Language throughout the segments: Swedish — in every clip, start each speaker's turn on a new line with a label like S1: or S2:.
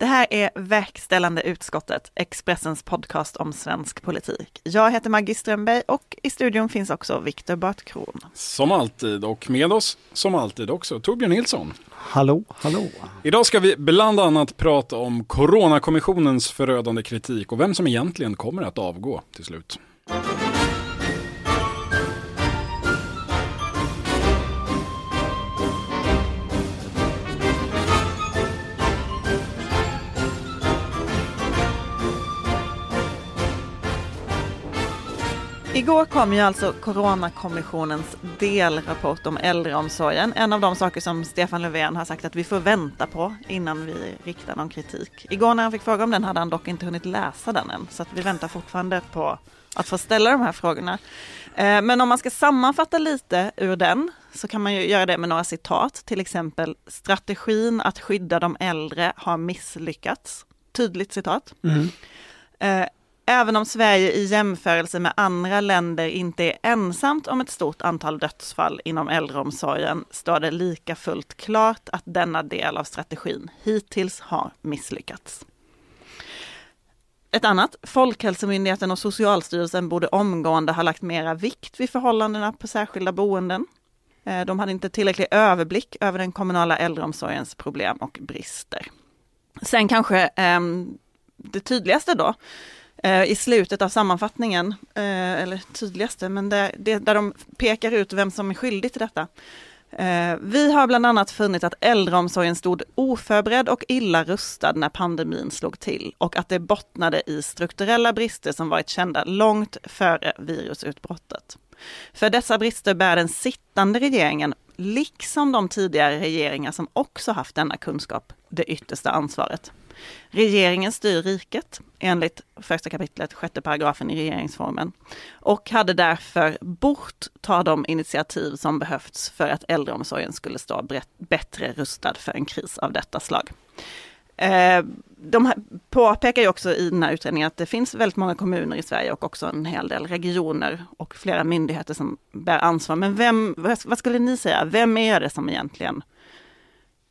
S1: Det här är Verkställande utskottet, Expressens podcast om svensk politik. Jag heter Maggie Strömberg och i studion finns också Viktor Bartkron.
S2: Som alltid och med oss, som alltid också, Torbjörn Nilsson.
S3: Hallå,
S2: hallå. Idag ska vi bland annat prata om Coronakommissionens förödande kritik och vem som egentligen kommer att avgå till slut.
S1: Igår kom ju alltså Coronakommissionens delrapport om äldreomsorgen. En av de saker som Stefan Löfven har sagt att vi får vänta på innan vi riktar någon kritik. Igår när han fick fråga om den hade han dock inte hunnit läsa den än, så att vi väntar fortfarande på att få ställa de här frågorna. Eh, men om man ska sammanfatta lite ur den så kan man ju göra det med några citat, till exempel strategin att skydda de äldre har misslyckats. Tydligt citat. Mm. Eh, Även om Sverige i jämförelse med andra länder inte är ensamt om ett stort antal dödsfall inom äldreomsorgen står det lika fullt klart att denna del av strategin hittills har misslyckats. Ett annat, Folkhälsomyndigheten och Socialstyrelsen borde omgående ha lagt mera vikt vid förhållandena på särskilda boenden. Eh, de hade inte tillräcklig överblick över den kommunala äldreomsorgens problem och brister. Sen kanske ehm, det tydligaste då, Eh, i slutet av sammanfattningen, eh, eller tydligaste, men det, det, där de pekar ut vem som är skyldig till detta. Eh, vi har bland annat funnit att äldreomsorgen stod oförberedd och illa rustad när pandemin slog till och att det bottnade i strukturella brister som varit kända långt före virusutbrottet. För dessa brister bär den sittande regeringen, liksom de tidigare regeringar som också haft denna kunskap, det yttersta ansvaret. Regeringen styr riket enligt första kapitlet, sjätte paragrafen i regeringsformen och hade därför bort ta de initiativ som behövts för att äldreomsorgen skulle stå bättre rustad för en kris av detta slag. Eh, de påpekar ju också i den här utredningen att det finns väldigt många kommuner i Sverige och också en hel del regioner och flera myndigheter som bär ansvar. Men vem, vad skulle ni säga, vem är det som egentligen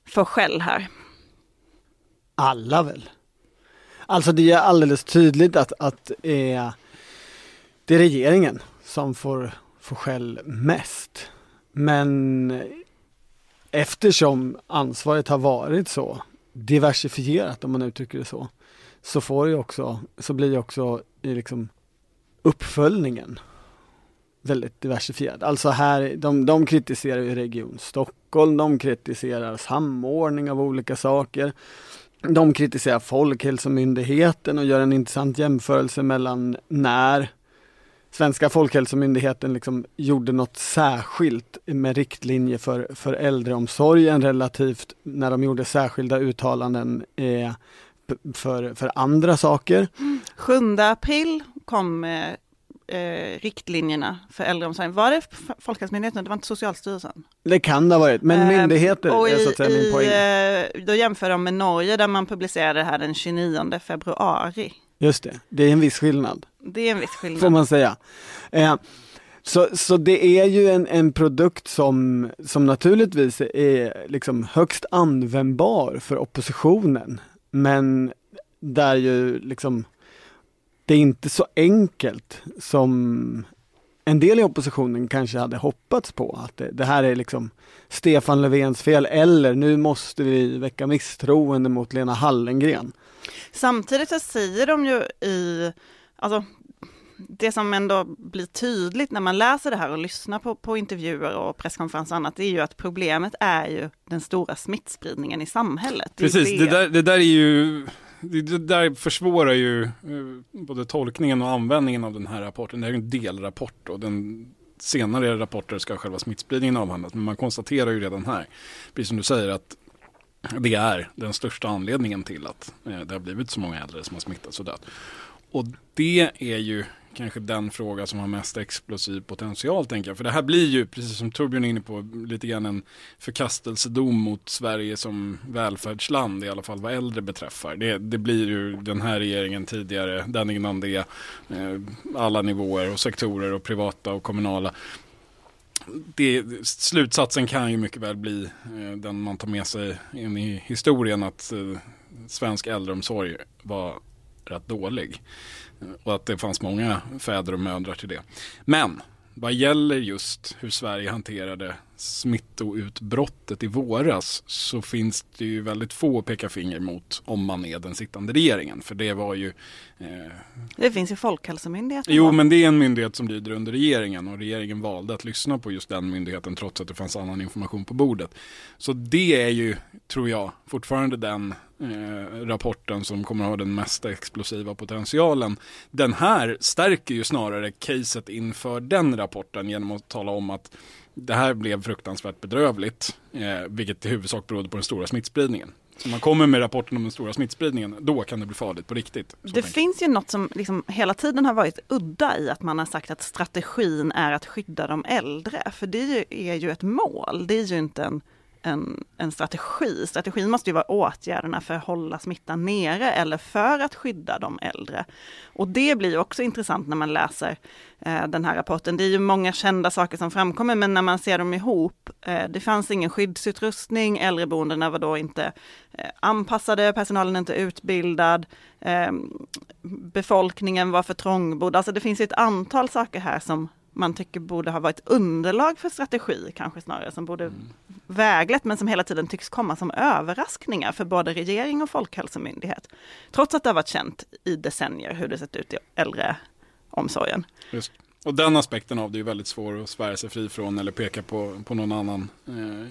S1: får skäll här?
S3: alla väl? Alltså det är alldeles tydligt att, att eh, det är regeringen som får, får skäll mest. Men eftersom ansvaret har varit så diversifierat om man uttrycker det så, så får ju också, så blir ju också eh, liksom uppföljningen väldigt diversifierad. Alltså här, de, de kritiserar ju Region Stockholm, de kritiserar samordning av olika saker. De kritiserar Folkhälsomyndigheten och gör en intressant jämförelse mellan när Svenska Folkhälsomyndigheten liksom gjorde något särskilt med riktlinjer för, för äldreomsorgen relativt när de gjorde särskilda uttalanden eh, för, för andra saker.
S1: 7 mm. april kom eh, eh, riktlinjerna för äldreomsorgen. Var det Folkhälsomyndigheten? Det var inte Socialstyrelsen?
S3: Det kan det ha varit, men eh, myndigheter eh, och i, är så att säga min poäng. Eh,
S1: då jämför de med Norge där man publicerade det här den 29 februari.
S3: Just det, det är en viss skillnad. Det är en viss skillnad. Får man säga. Eh, så, så det är ju en, en produkt som, som naturligtvis är liksom högst användbar för oppositionen, men där ju liksom det är inte så enkelt som en del i oppositionen kanske hade hoppats på. Att det, det, här är liksom Stefan Löfvens fel eller nu måste vi väcka misstroende mot Lena Hallengren.
S1: Samtidigt så säger de ju i, alltså det som ändå blir tydligt när man läser det här och lyssnar på, på intervjuer och presskonferenser och annat, det är ju att problemet är ju den stora smittspridningen i samhället.
S2: Precis, det. det där, det där är ju det där försvårar ju eh, både tolkningen och användningen av den här rapporten. Det är ju en delrapport och den senare rapporter ska själva smittspridningen avhandlas. Men man konstaterar ju redan här, precis som du säger, att det är den största anledningen till att eh, det har blivit så många äldre som har smittats och dött. Och det är ju kanske den fråga som har mest explosiv potential tänker jag. För det här blir ju, precis som Torbjörn är inne på, lite grann en förkastelsedom mot Sverige som välfärdsland, i alla fall vad äldre beträffar. Det, det blir ju den här regeringen tidigare, den innan det, eh, alla nivåer och sektorer och privata och kommunala. Det, slutsatsen kan ju mycket väl bli eh, den man tar med sig in i historien att eh, svensk äldreomsorg var rätt dålig. Och att det fanns många fäder och mödrar till det. Men vad gäller just hur Sverige hanterade smittoutbrottet i våras så finns det ju väldigt få att peka finger mot om man är den sittande regeringen.
S1: För det var ju... Eh... Det finns ju Folkhälsomyndigheten.
S2: Jo, men det är en myndighet som lyder under regeringen och regeringen valde att lyssna på just den myndigheten trots att det fanns annan information på bordet. Så det är ju, tror jag, fortfarande den eh, rapporten som kommer att ha den mesta explosiva potentialen. Den här stärker ju snarare caset inför den rapporten genom att tala om att det här blev fruktansvärt bedrövligt, eh, vilket i huvudsak berodde på den stora smittspridningen. Så man kommer med rapporten om den stora smittspridningen, då kan det bli farligt på riktigt. Det
S1: finns ju något som liksom hela tiden har varit udda i att man har sagt att strategin är att skydda de äldre, för det är ju ett mål, det är ju inte en en, en strategi. Strategin måste ju vara åtgärderna för att hålla smittan nere eller för att skydda de äldre. Och det blir också intressant när man läser eh, den här rapporten. Det är ju många kända saker som framkommer, men när man ser dem ihop, eh, det fanns ingen skyddsutrustning, äldreboendena var då inte eh, anpassade, personalen inte utbildad, eh, befolkningen var för trångbodd. Alltså det finns ett antal saker här som man tycker borde ha varit underlag för strategi kanske snarare, som borde mm. väglett men som hela tiden tycks komma som överraskningar för både regering och folkhälsomyndighet. Trots att det har varit känt i decennier hur det sett ut i äldreomsorgen. Just.
S2: Och den aspekten av det är väldigt svår att svära sig fri från eller peka på, på någon annan eh,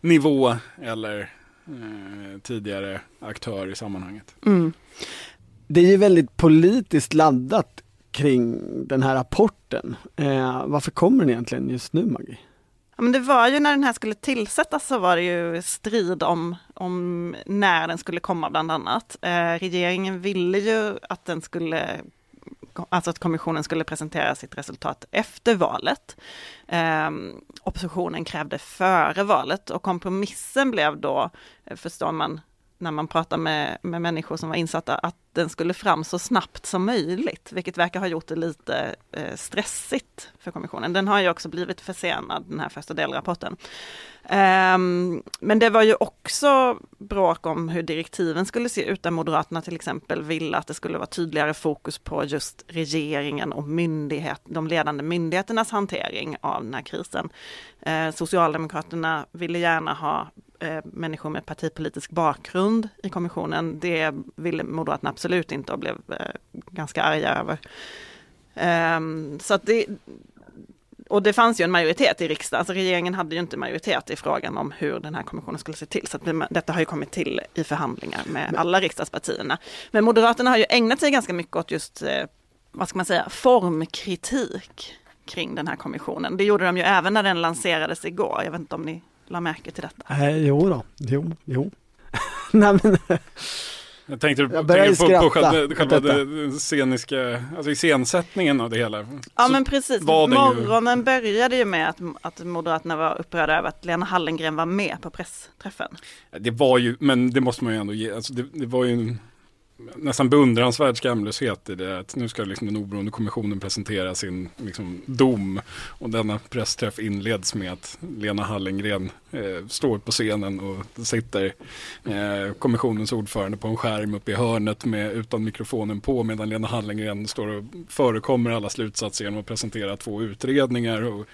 S2: nivå eller eh, tidigare aktör i sammanhanget. Mm.
S3: Det är ju väldigt politiskt laddat kring den här rapporten. Eh, varför kommer den egentligen just nu,
S1: Maggie? Ja, men det var ju när den här skulle tillsättas så var det ju strid om, om när den skulle komma bland annat. Eh, regeringen ville ju att den skulle alltså att kommissionen skulle presentera sitt resultat efter valet. Eh, oppositionen krävde före valet och kompromissen blev då, förstår man, när man pratar med, med människor som var insatta, att den skulle fram så snabbt som möjligt, vilket verkar ha gjort det lite eh, stressigt för kommissionen. Den har ju också blivit försenad, den här första delrapporten. Um, men det var ju också bråk om hur direktiven skulle se ut, där Moderaterna till exempel ville att det skulle vara tydligare fokus på just regeringen och myndighet, de ledande myndigheternas hantering av den här krisen. Eh, Socialdemokraterna ville gärna ha Eh, människor med partipolitisk bakgrund i kommissionen. Det ville Moderaterna absolut inte och blev eh, ganska arga över. Ehm, så att det, och det fanns ju en majoritet i riksdagen, alltså regeringen hade ju inte majoritet i frågan om hur den här kommissionen skulle se till. Så detta har ju kommit till i förhandlingar med alla riksdagspartierna. Men Moderaterna har ju ägnat sig ganska mycket åt just, eh, vad ska man säga, formkritik kring den här kommissionen. Det gjorde de ju även när den lanserades igår. Jag vet inte om ni la märke till detta?
S3: Eh, jo då, jo, jo. Nej, men,
S2: jag tänkte, jag tänkte på, på själva, själva det sceniska, alltså iscensättningen av det hela.
S1: Ja Så men precis, morgonen ju... började ju med att, att Moderaterna var upprörda över att Lena Hallengren var med på pressträffen.
S2: Det var ju, men det måste man ju ändå ge, alltså det, det var ju en nästan beundransvärd skamlöshet i det. Att nu ska liksom den oberoende kommissionen presentera sin liksom, dom. Och denna pressträff inleds med att Lena Hallengren eh, står på scenen och sitter eh, kommissionens ordförande på en skärm uppe i hörnet med, utan mikrofonen på medan Lena Hallengren står och förekommer alla slutsatser genom att presentera två utredningar. Och,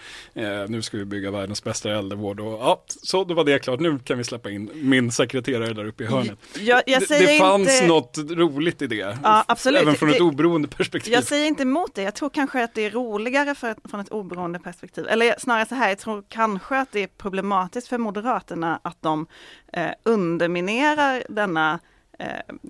S2: eh, nu ska vi bygga världens bästa äldrevård. Och, ja, så då var det klart. Nu kan vi släppa in min sekreterare där uppe i hörnet. Jag, jag det, det fanns inte... något roligt i Ja, absolut. Även från det, ett oberoende perspektiv.
S1: Jag säger inte emot det. Jag tror kanske att det är roligare för, från ett oberoende perspektiv. Eller snarare så här, jag tror kanske att det är problematiskt för Moderaterna att de eh, underminerar denna Eh,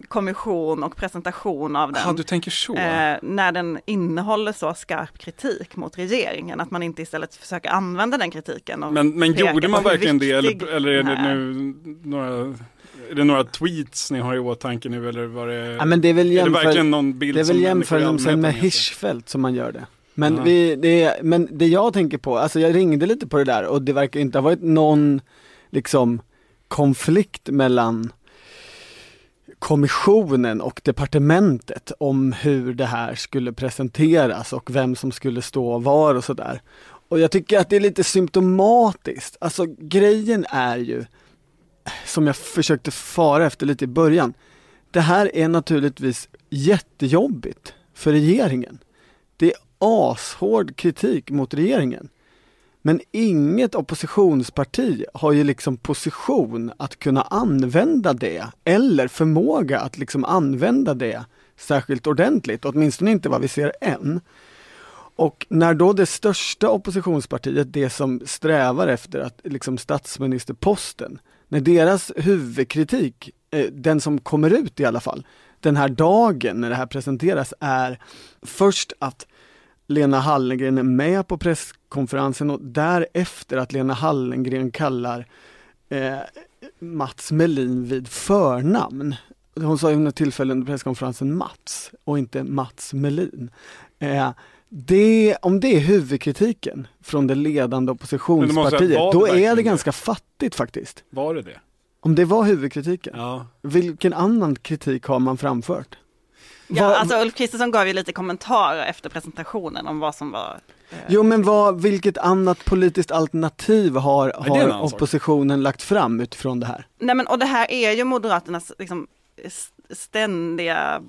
S1: kommission och presentation av den. Aha,
S2: du tänker så. Eh,
S1: när den innehåller så skarp kritik mot regeringen, att man inte istället försöker använda den kritiken. Och
S2: men men gjorde man verkligen det eller, eller är det nu några är det några tweets ni har i åtanke nu
S3: eller
S2: var det?
S3: Ja, men det är väl, jämför, är det verkligen någon bild det är väl jämförelsen med Hirschfeldt som man gör det. Men, Aha. vi, det är, men det jag tänker på, alltså jag ringde lite på det där och det verkar inte ha varit någon liksom konflikt mellan kommissionen och departementet om hur det här skulle presenteras och vem som skulle stå var och sådär. Och jag tycker att det är lite symptomatiskt. Alltså grejen är ju, som jag försökte fara efter lite i början, det här är naturligtvis jättejobbigt för regeringen. Det är ashård kritik mot regeringen. Men inget oppositionsparti har ju liksom position att kunna använda det eller förmåga att liksom använda det särskilt ordentligt, åtminstone inte vad vi ser än. Och när då det största oppositionspartiet, det som strävar efter att liksom statsministerposten, när deras huvudkritik, eh, den som kommer ut i alla fall, den här dagen när det här presenteras är först att Lena Hallengren är med på presskonferensen och därefter att Lena Hallengren kallar eh, Mats Melin vid förnamn. Hon sa ju något tillfälle under presskonferensen Mats och inte Mats Melin. Eh, det, om det är huvudkritiken från det ledande oppositionspartiet, säga, då är det ganska det? fattigt faktiskt.
S2: Var det det?
S3: Om det var huvudkritiken, ja. vilken annan kritik har man framfört?
S1: Ja, vad... alltså Ulf Kristersson gav ju lite kommentarer efter presentationen om vad som var eh,
S3: Jo men vad, vilket annat politiskt alternativ har, har oppositionen sak? lagt fram utifrån det här?
S1: Nej men och det här är ju Moderaternas liksom, ständiga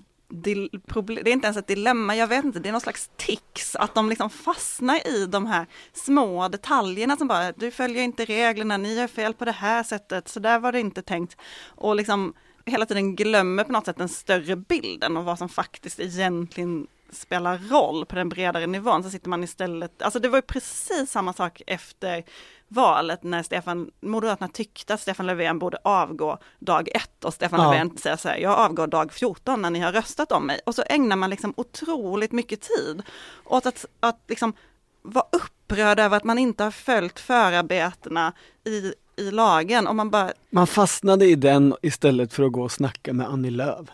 S1: det är inte ens ett dilemma, jag vet inte, det är någon slags tics, att de liksom fastnar i de här små detaljerna som bara, du följer inte reglerna, ni gör fel på det här sättet, så där var det inte tänkt. Och liksom hela tiden glömmer på något sätt den större bilden och vad som faktiskt egentligen spelar roll på den bredare nivån så sitter man istället, alltså det var ju precis samma sak efter valet när Stefan, Moderaterna tyckte att Stefan Löfven borde avgå dag ett och Stefan ja. Löfven säger så här, jag avgår dag 14 när ni har röstat om mig och så ägnar man liksom otroligt mycket tid åt att, att liksom vara upprörd över att man inte har följt förarbetena i i lagen. Och
S3: man, bara... man fastnade i den istället för att gå och snacka med Annie Lööf.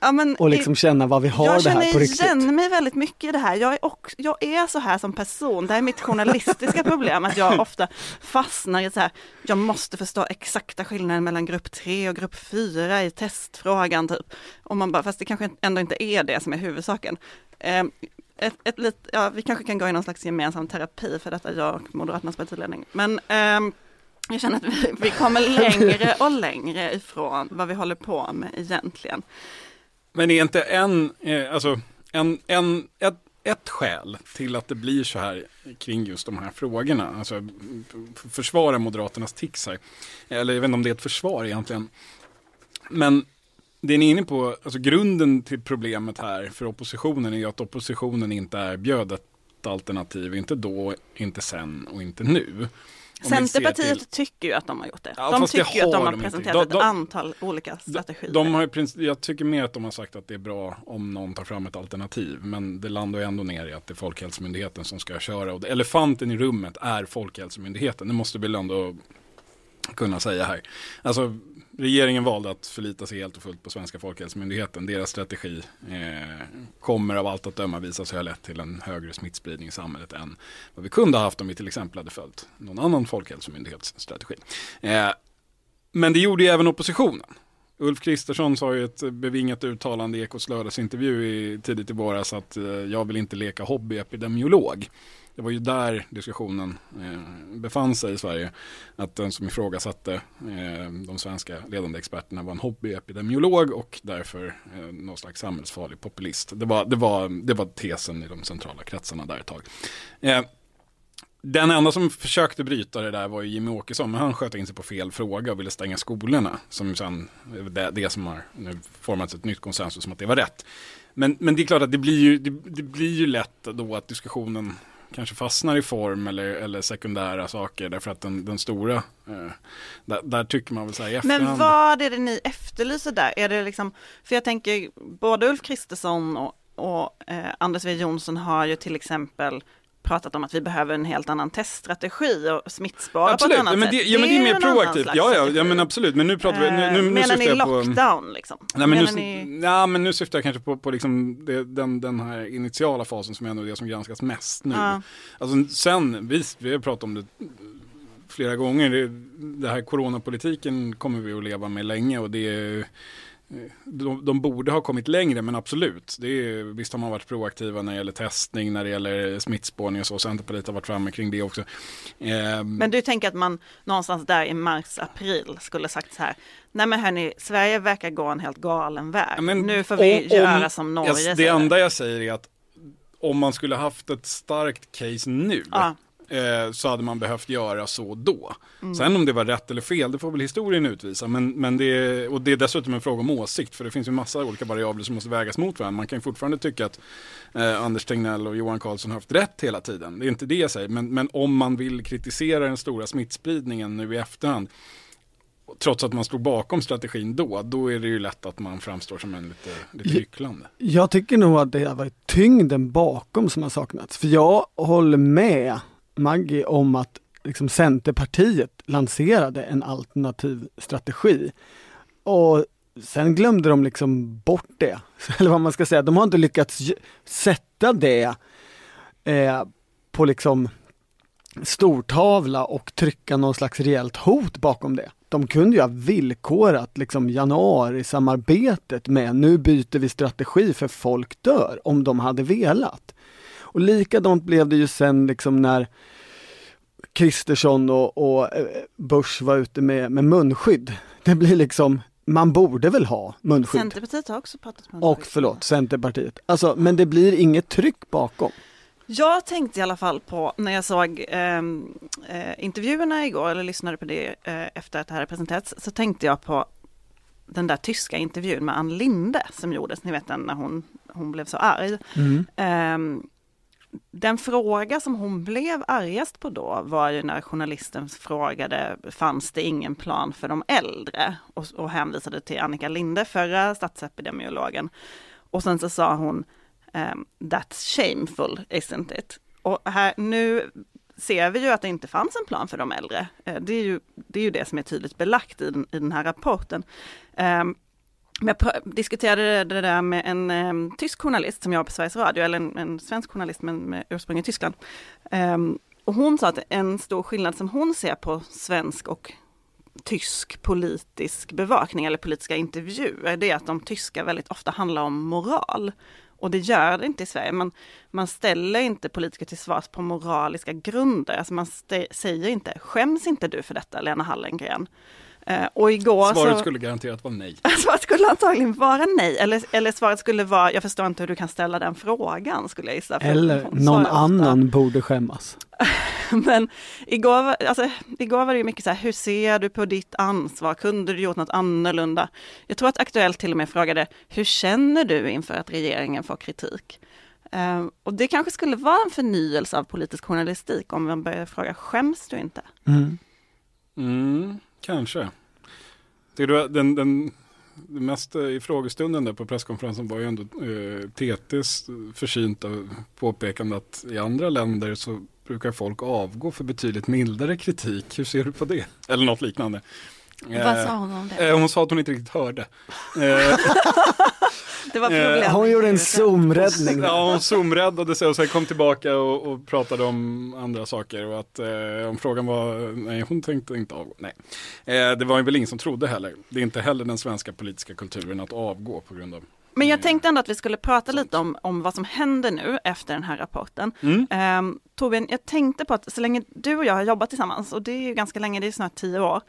S3: Ja, men, och liksom känna vad vi har det här på
S1: riktigt. Jag känner mig väldigt mycket i det här. Jag är, också, jag är så här som person. Det här är mitt journalistiska problem, att jag ofta fastnar i så här, jag måste förstå exakta skillnaden mellan grupp 3 och grupp 4 i testfrågan typ. Och man bara, fast det kanske ändå inte är det som är huvudsaken. Eh, ett, ett lit, ja, vi kanske kan gå i någon slags gemensam terapi för detta, jag och Moderaternas partiledning. Men eh, jag känner att vi, vi kommer längre och längre ifrån vad vi håller på med egentligen.
S2: Men är inte en, eh, alltså, en, en, ett, ett skäl till att det blir så här kring just de här frågorna, alltså försvara Moderaternas tics här, eller jag vet inte om det är ett försvar egentligen, men det ni är inne på, alltså grunden till problemet här för oppositionen är ju att oppositionen inte erbjöd ett alternativ, inte då, inte sen och inte nu.
S1: Centerpartiet till... tycker ju att de har gjort det. Ja, de tycker har att de har de presenterat de, de, ett antal olika strategier. De, har,
S2: jag tycker mer att de har sagt att det är bra om någon tar fram ett alternativ. Men det landar ju ändå ner i att det är Folkhälsomyndigheten som ska köra. Och elefanten i rummet är Folkhälsomyndigheten. Det måste väl ändå kunna säga här. Alltså, regeringen valde att förlita sig helt och fullt på svenska folkhälsomyndigheten. Deras strategi eh, kommer av allt att döma visa sig ha lett till en högre smittspridning i samhället än vad vi kunde ha haft om vi till exempel hade följt någon annan folkhälsomyndighetsstrategi. Eh, men det gjorde ju även oppositionen. Ulf Kristersson sa ju ett bevingat uttalande i Ekots lördagsintervju i, tidigt i våras att eh, jag vill inte leka hobbyepidemiolog det var ju där diskussionen eh, befann sig i Sverige. Att den som ifrågasatte eh, de svenska ledande experterna var en hobbyepidemiolog och därför eh, någon slags samhällsfarlig populist. Det var, det, var, det var tesen i de centrala kretsarna där ett tag. Eh, den enda som försökte bryta det där var ju Jimmy Åkesson, men han sköt in sig på fel fråga och ville stänga skolorna. Som sen, eh, det, det som har nu formats ett nytt konsensus om att det var rätt. Men, men det är klart att det blir ju, det, det blir ju lätt då att diskussionen kanske fastnar i form eller, eller sekundära saker därför att den, den stora, eh, där, där, tycker man väl säga
S1: efterhand. Men vad är det ni efterlyser där? Är det liksom, för jag tänker både Ulf Kristersson och, och eh, Anders W Jonsson har ju till exempel pratat om att vi behöver en helt annan teststrategi och smittspara absolut. på ett annat
S2: men det,
S1: sätt.
S2: Ja men det, är, ju mer proaktivt, ja, ja, ja men absolut, men nu pratar vi, nu, nu, nu eh,
S1: menar ni lockdown på, liksom? Nej
S2: men, nu, ni... nej
S1: men
S2: nu syftar jag kanske på, på liksom det, den, den här initiala fasen som är ändå det som granskas mest nu. Ja. Alltså sen, visst, vi har pratat om det flera gånger, det, det här coronapolitiken kommer vi att leva med länge och det är de, de borde ha kommit längre, men absolut. Det är, visst har man varit proaktiva när det gäller testning, när det gäller smittspårning och så. Centerpartiet har varit framme kring det också.
S1: Eh, men du tänker att man någonstans där i mars, april skulle sagt så här. Nej men hörni, Sverige verkar gå en helt galen väg. Men, nu får vi om, göra som Norge.
S2: Jag, det enda jag säger är att om man skulle haft ett starkt case nu, ja eh, så hade man behövt göra så då. Mm. Sen om det var rätt eller fel, det får väl historien utvisa. Men, men det, och det är dessutom en fråga om åsikt, för det finns ju massa olika variabler som måste vägas mot varandra. Man kan ju fortfarande tycka att eh, Anders Tegnell och Johan Carlsson haft rätt hela tiden. Det är inte det jag säger, men, men om man vill kritisera den stora smittspridningen nu i efterhand, trots att man stod bakom strategin då, då är det ju lätt att man framstår som en lite, lite hycklande.
S3: Jag tycker nog att det har varit tyngden bakom som har saknats. För jag håller med Maggie om att liksom Centerpartiet lanserade en alternativ strategi. Och sen glömde de liksom bort det, eller vad man ska säga. De har inte lyckats sätta det eh, på liksom stortavla och trycka någon slags rejält hot bakom det. De kunde ju ha villkorat liksom januarisamarbetet med nu byter vi strategi för folk dör, om de hade velat. Och likadant blev det ju sen liksom när Kristersson och, och eh, Bush var ute med, med munskydd. Det blir liksom, man borde väl ha munskydd.
S1: Centerpartiet har också pratat munskydd.
S3: Och förlåt, Centerpartiet. Alltså, men det blir inget tryck bakom.
S1: Jag tänkte i alla fall på när jag såg ehm, eh, intervjuerna igår, eller lyssnade på det eh, efter att det här har presenterats, så tänkte jag på den där tyska intervjun med Ann Linde som gjordes, ni vet den när hon, hon blev så arg. Mm. Eh, den fråga som hon blev argast på då var ju när journalisten frågade, fanns det ingen plan för de äldre? Och, och hänvisade till Annika Linde, förra statsepidemiologen. Och sen så sa hon, ehm, that's shameful, isn't it? Och här, nu ser vi ju att det inte fanns en plan för de äldre. Eh, det är ju det, är ju det som är tydligt belagt i den, i den här rapporten. Ehm, jag diskuterade det där med en eh, tysk journalist som jobbar på Sveriges Radio, eller en, en svensk journalist men med ursprung i Tyskland. Um, och hon sa att en stor skillnad som hon ser på svensk och tysk politisk bevakning eller politiska intervjuer, det är att de tyska väldigt ofta handlar om moral. Och det gör det inte i Sverige. Man, man ställer inte politiker till svars på moraliska grunder. Alltså man säger inte, skäms inte du för detta Lena Hallengren?
S2: Eh, och igår svaret så, skulle garanterat vara nej.
S1: Svaret skulle antagligen vara nej, eller, eller svaret skulle vara, jag förstår inte hur du kan ställa den frågan, skulle jag gissa.
S3: Eller någon annan ofta. borde skämmas.
S1: Men igår, alltså, igår var det ju mycket så här, hur ser du på ditt ansvar? Kunde du gjort något annorlunda? Jag tror att Aktuellt till och med frågade, hur känner du inför att regeringen får kritik? Uh, och det kanske skulle vara en förnyelse av politisk journalistik om man börjar fråga, skäms du inte? Mm.
S2: Mm. Kanske. Tycker du den, den det mesta eh, i frågestunden där på presskonferensen var ju ändå eh, TTs försynta påpekande att i andra länder så brukar folk avgå för betydligt mildare kritik. Hur ser du på det? Eller något liknande.
S1: Vad eh, sa hon om det?
S2: Eh, hon sa att hon inte riktigt hörde. Eh,
S3: Det var problem. Eh, hon gjorde en zoomräddning. Ja, hon
S2: zoomräddade sig och sen kom tillbaka och, och pratade om andra saker. Och att eh, om frågan var, nej hon tänkte inte avgå. Nej. Eh, det var väl ingen som trodde heller. Det är inte heller den svenska politiska kulturen att avgå på grund av
S1: men jag tänkte ändå att vi skulle prata lite om, om vad som händer nu efter den här rapporten. Mm. Ehm, Torbjörn, jag tänkte på att så länge du och jag har jobbat tillsammans, och det är ju ganska länge, det är snart tio år,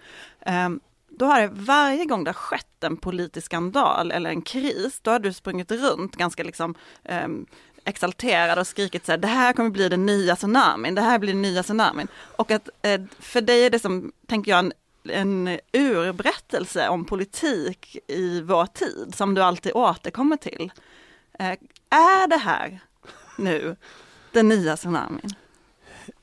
S1: ehm, då har det varje gång det har skett en politisk skandal eller en kris, då har du sprungit runt ganska liksom eh, exalterad och skrikit så här, det här kommer bli den nya tsunamin, det här blir den nya tsunamin. Och att eh, för dig är det som, tänker jag, en, en urberättelse om politik i vår tid, som du alltid återkommer till. Eh, är det här nu den nya tsunamin?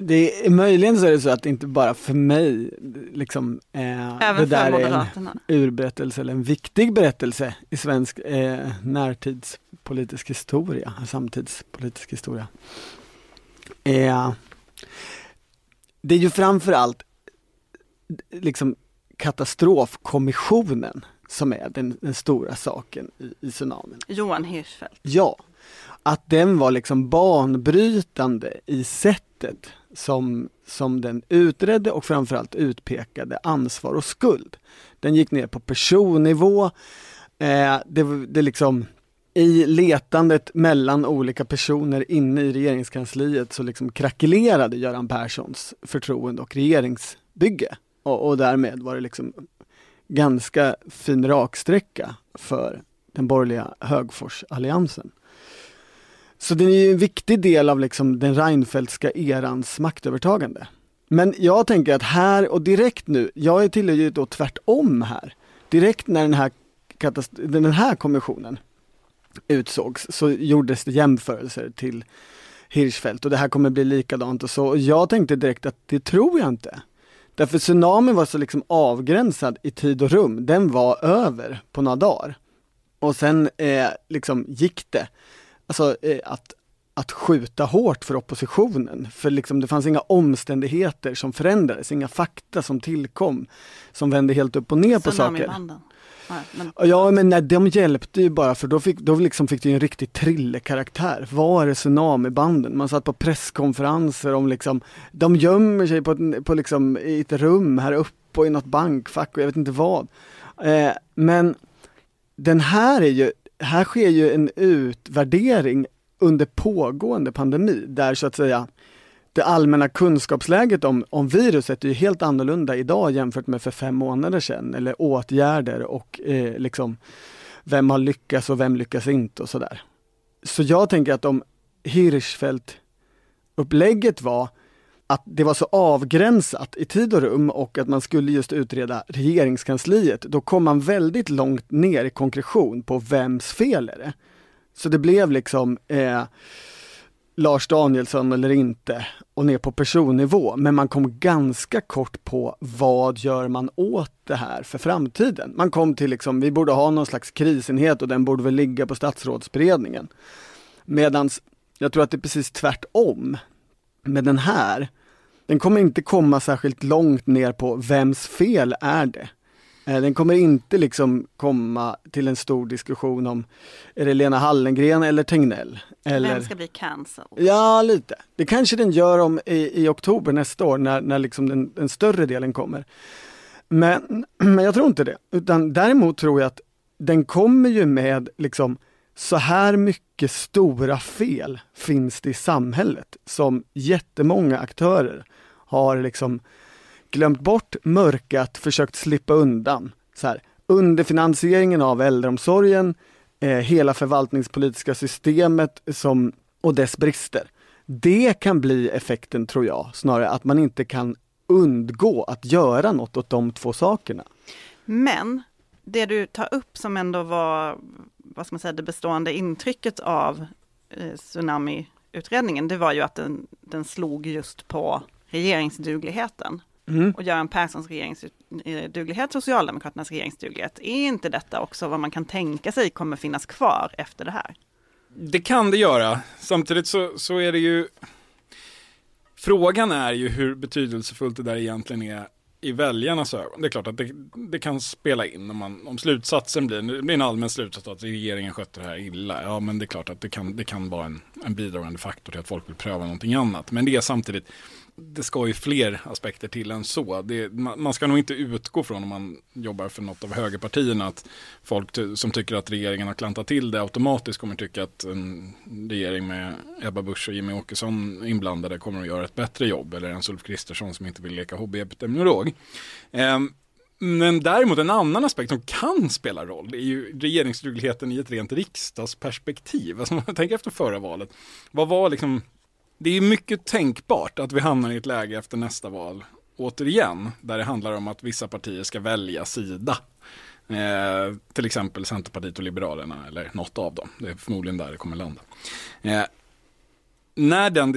S3: Det är, möjligen så är det så att det inte bara för mig, liksom, eh, det där är en urberättelse eller en viktig berättelse i svensk eh, närtidspolitisk historia, samtidspolitisk historia. Eh, det är ju framförallt liksom katastrofkommissionen som är den, den stora saken i, i tsunamin.
S1: Johan Hirschfeldt.
S3: Ja, att den var liksom banbrytande i sättet som, som den utredde och framförallt utpekade ansvar och skuld. Den gick ner på personnivå. Eh, det, det liksom, I letandet mellan olika personer inne i regeringskansliet så liksom krackelerade Göran Perssons förtroende och regeringsbygge. Och, och därmed var det liksom ganska fin raksträcka för den borgerliga Högforsalliansen. Så den är ju en viktig del av liksom den Reinfeldtska erans maktövertagande. Men jag tänker att här och direkt nu, jag tillhör ju då tvärtom här. Direkt när den här, den här kommissionen utsågs så gjordes det jämförelser till Hirschfeldt och det här kommer bli likadant och så. Och jag tänkte direkt att det tror jag inte. Därför tsunamin var så liksom avgränsad i tid och rum, den var över på några dagar. Och sen eh, liksom gick det alltså, eh, att, att skjuta hårt för oppositionen. För liksom, det fanns inga omständigheter som förändrades, inga fakta som tillkom som vände helt upp och ner på saker. Ja, men... Ja, men nej, de hjälpte ju bara för då fick, då liksom fick det ju en riktig thriller Var är tsunamibanden? Man satt på presskonferenser om liksom, de gömmer sig på, ett, på liksom, i ett rum här uppe och i något bankfack och jag vet inte vad. Eh, men den här är ju här sker ju en utvärdering under pågående pandemi där så att säga det allmänna kunskapsläget om, om viruset är ju helt annorlunda idag jämfört med för fem månader sedan eller åtgärder och eh, liksom vem har lyckats och vem lyckas inte och sådär. Så jag tänker att om Hirschfeldt-upplägget var att det var så avgränsat i tid och rum och att man skulle just utreda regeringskansliet, då kom man väldigt långt ner i konkretion på vems fel är det? Så det blev liksom eh, Lars Danielsson eller inte och ner på personnivå, men man kom ganska kort på vad gör man åt det här för framtiden? Man kom till liksom, vi borde ha någon slags krisenhet och den borde väl ligga på statsrådsberedningen. Medans jag tror att det är precis tvärtom med den här, den kommer inte komma särskilt långt ner på vems fel är det? Eh, den kommer inte liksom komma till en stor diskussion om är det Lena Hallengren eller Tegnell? Eller... Vem
S1: ska bli cancelled?
S3: Ja, lite. Det kanske den gör om i, i oktober nästa år när, när liksom den, den större delen kommer. Men, men jag tror inte det. Utan däremot tror jag att den kommer ju med liksom så här mycket stora fel finns det i samhället som jättemånga aktörer har liksom glömt bort, mörkat, försökt slippa undan. Så här, underfinansieringen av äldreomsorgen, eh, hela förvaltningspolitiska systemet som, och dess brister. Det kan bli effekten tror jag, snarare att man inte kan undgå att göra något åt de två sakerna.
S1: Men det du tar upp som ändå var, vad ska man säga, det bestående intrycket av eh, tsunamiutredningen, det var ju att den, den slog just på regeringsdugligheten. Mm. Och Göran Perssons regeringsduglighet, Socialdemokraternas regeringsduglighet, är inte detta också vad man kan tänka sig kommer finnas kvar efter det här?
S2: Det kan det göra. Samtidigt så, så är det ju Frågan är ju hur betydelsefullt det där egentligen är i väljarnas ögon. Det är klart att det, det kan spela in om, man, om slutsatsen blir, det blir en allmän slutsats att regeringen skötte det här illa. Ja, men det är klart att det kan, det kan vara en, en bidragande faktor till att folk vill pröva någonting annat. Men det är samtidigt, det ska ju fler aspekter till än så. Det, man, man, ska nog inte utgå från om man jobbar för något av högerpartierna att folk ty som tycker att regeringen har klantat till det automatiskt kommer tycka att en regering med Ebba Busch och Jimmy Åkesson inblandade kommer att göra ett bättre jobb eller ens Ulf Kristersson som inte vill leka hobbyepidemiolog. Ehm, men däremot en annan aspekt som kan spela roll är ju regeringsdugligheten i ett rent riksdagsperspektiv. Alltså man efter förra valet. Vad var liksom det är mycket tänkbart att vi hamnar i ett läge efter nästa val, återigen, där det handlar om att vissa partier ska välja sida. Eh, till exempel Centerpartiet och Liberalerna eller något av dem. Det är förmodligen där det kommer landa. Eh, när den,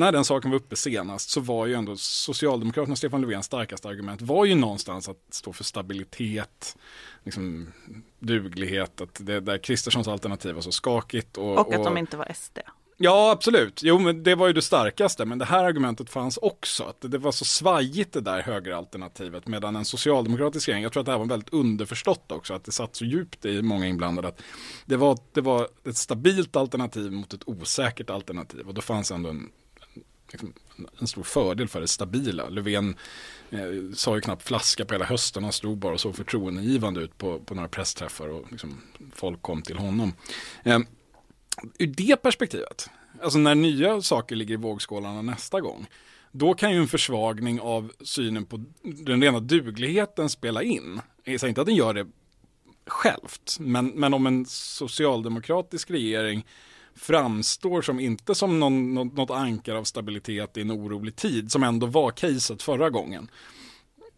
S2: när den saken var uppe senast så var ju ändå Socialdemokraterna och Stefan Löfvens starkaste argument var ju någonstans att stå för stabilitet, liksom duglighet, att det där Kristerssons alternativ var så skakigt. Och, och
S1: att och, de inte var SD.
S2: Ja, absolut. Jo, men det var ju det starkaste. Men det här argumentet fanns också. Att det var så svajigt det där högeralternativet. Medan en socialdemokratisk regering, jag tror att det här var väldigt underförstått också. Att det satt så djupt i många inblandade. Att det var, det var ett stabilt alternativ mot ett osäkert alternativ. Och då fanns ändå en, liksom, en, stor fördel för det stabila. Löfven eh, sa ju knappt flaska på hela hösten. Han stod bara och såg förtroendeingivande ut på, på några pressträffar. Och liksom, folk kom till honom. Eh, ur det perspektivet, alltså när nya saker ligger i vågskålarna nästa gång, då kan ju en försvagning av synen på den rena dugligheten spela in. Jag säger inte att den gör det självt, men, men om en socialdemokratisk regering framstår som inte som någon, något, något ankar av stabilitet i en orolig tid, som ändå var caset förra gången,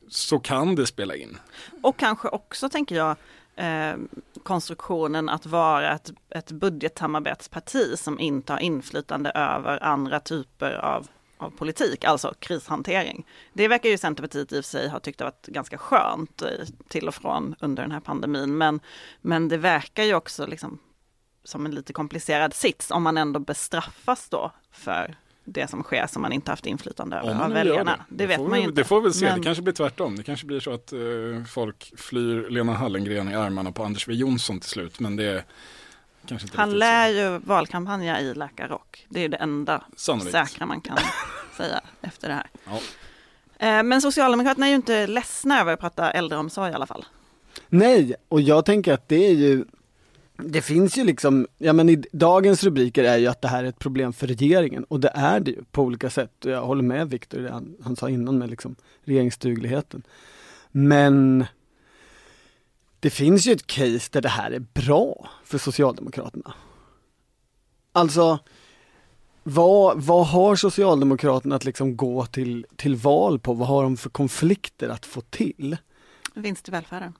S2: så kan det spela in.
S1: Och kanske också tänker jag, Ehm, konstruktionen att vara ett, ett budgetsamarbetsparti som inte har inflytande över andra typer av av politik, alltså krishantering. Det verkar ju Centerpartiet i och för sig ha tyckt varit ganska skönt till och från under den här pandemin, men, men det verkar ju också liksom som en lite komplicerad sits om man ändå bestraffas då för det som sker som man inte haft inflytande över av väljarna. Det,
S2: det, vet man ju inte. Det får vi se, men... det kanske blir tvärtom. Det kanske blir så att uh, folk flyr Lena Hallengren i armarna på Anders W Jonsson till slut. Men det kanske inte
S1: Han lär så. ju valkampanja i Läkarrock. Det är det enda Sannolikt. säkra man kan säga efter det här. Ja. Uh, men Socialdemokraterna är ju inte ledsna över att prata äldreomsorg i alla fall.
S3: Nej, och jag tänker att det är ju det finns ju liksom, ja men i dagens rubriker är ju att det här är ett problem för regeringen och det är det ju på olika sätt. Jag håller med Viktor det han, han, sa innan med liksom regeringsdugligheten. Men det finns ju ett case där det här är bra för Socialdemokraterna. Alltså, vad, vad har Socialdemokraterna att liksom gå till, till val på? Vad har de för konflikter att få till?
S1: Vinst i välfärden.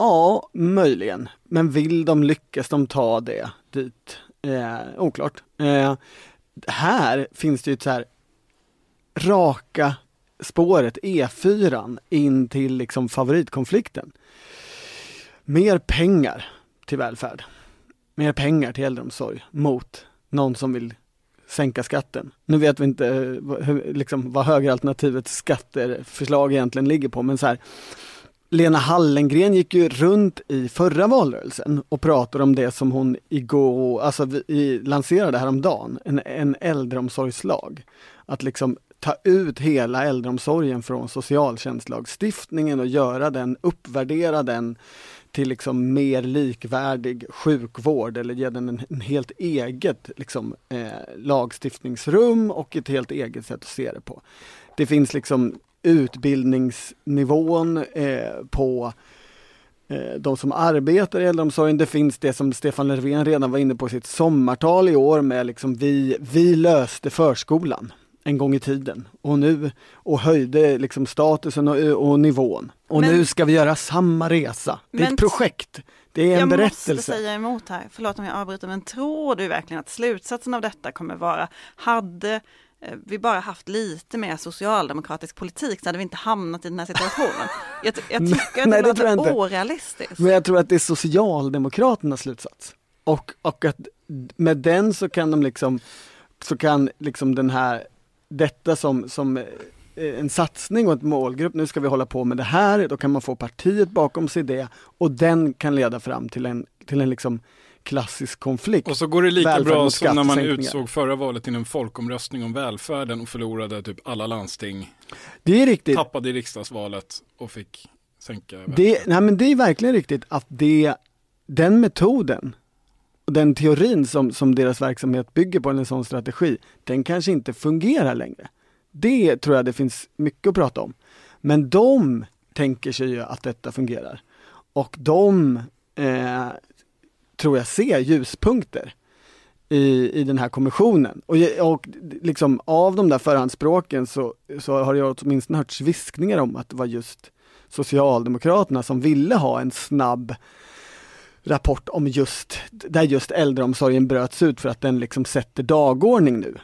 S3: Ja, möjligen. Men vill de, lyckas de ta det dit? Eh, oklart. Eh, här finns det ju ett så här raka spåret, E4, in till liksom favoritkonflikten. Mer pengar till välfärd. Mer pengar till äldreomsorg mot någon som vill sänka skatten. Nu vet vi inte eh, hur, liksom, vad högeralternativets skatteförslag egentligen ligger på, men så här, Lena Hallengren gick ju runt i förra valrörelsen och pratade om det som hon igår, alltså vi lanserade häromdagen, en, en äldreomsorgslag. Att liksom ta ut hela äldreomsorgen från socialtjänstlagstiftningen och göra den, uppvärdera den till liksom mer likvärdig sjukvård eller ge den en, en helt eget liksom, eh, lagstiftningsrum och ett helt eget sätt att se det på. Det finns liksom utbildningsnivån eh, på eh, de som arbetar i äldreomsorgen. Det finns det som Stefan Löfven redan var inne på i sitt sommartal i år med liksom vi, vi löste förskolan en gång i tiden och nu och höjde liksom statusen och, och nivån. Och men, nu ska vi göra samma resa. Det är ett projekt. Det är en berättelse. Jag måste
S1: säga emot här, förlåt om jag avbryter, men tror du verkligen att slutsatsen av detta kommer vara, hade Eh, vi bara haft lite mer socialdemokratisk politik så hade vi inte hamnat i den här situationen. Jag, jag tycker att
S3: Nej,
S1: det, det låter inte. orealistiskt.
S3: Men jag tror att det är Socialdemokraternas slutsats. Och, och att med den så kan de liksom, så kan liksom den här, detta som, som eh, en satsning och ett målgrupp, nu ska vi hålla på med det här, då kan man få partiet bakom sig det och den kan leda fram till en, till en liksom klassisk konflikt.
S2: Och så går det lika bra som när man utsåg förra valet till en folkomröstning om välfärden och förlorade typ alla landsting.
S3: Det är riktigt.
S2: Tappade i riksdagsvalet och fick sänka
S3: välfärden. det, nej men det är verkligen riktigt att det, den metoden och den teorin som, som deras verksamhet bygger på, en sån strategi, den kanske inte fungerar längre. Det tror jag det finns mycket att prata om. Men de tänker sig ju att detta fungerar. Och de eh, tror jag, se ljuspunkter i, i den här kommissionen. Och, och liksom av de där förhandsspråken så, så har jag åtminstone hört viskningar om att det var just Socialdemokraterna som ville ha en snabb rapport om just, där just äldreomsorgen bröts ut för att den liksom sätter dagordning nu.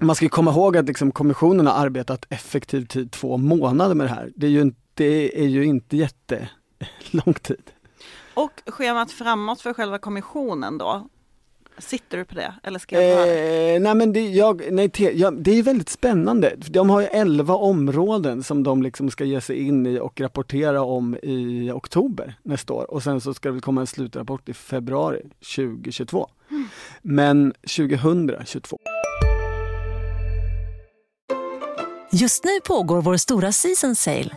S3: Man ska komma ihåg att liksom kommissionen har arbetat effektiv tid två månader med det här. Det är ju, det är ju inte jättelång tid.
S1: Och schemat framåt för själva kommissionen då? Sitter du på det eller ska jag eh,
S3: Nej men det, jag, nej, te, jag, det är väldigt spännande. De har ju 11 områden som de liksom ska ge sig in i och rapportera om i oktober nästa år och sen så ska det väl komma en slutrapport i februari 2022. Mm. Men 2022.
S4: Just nu pågår vår stora season sale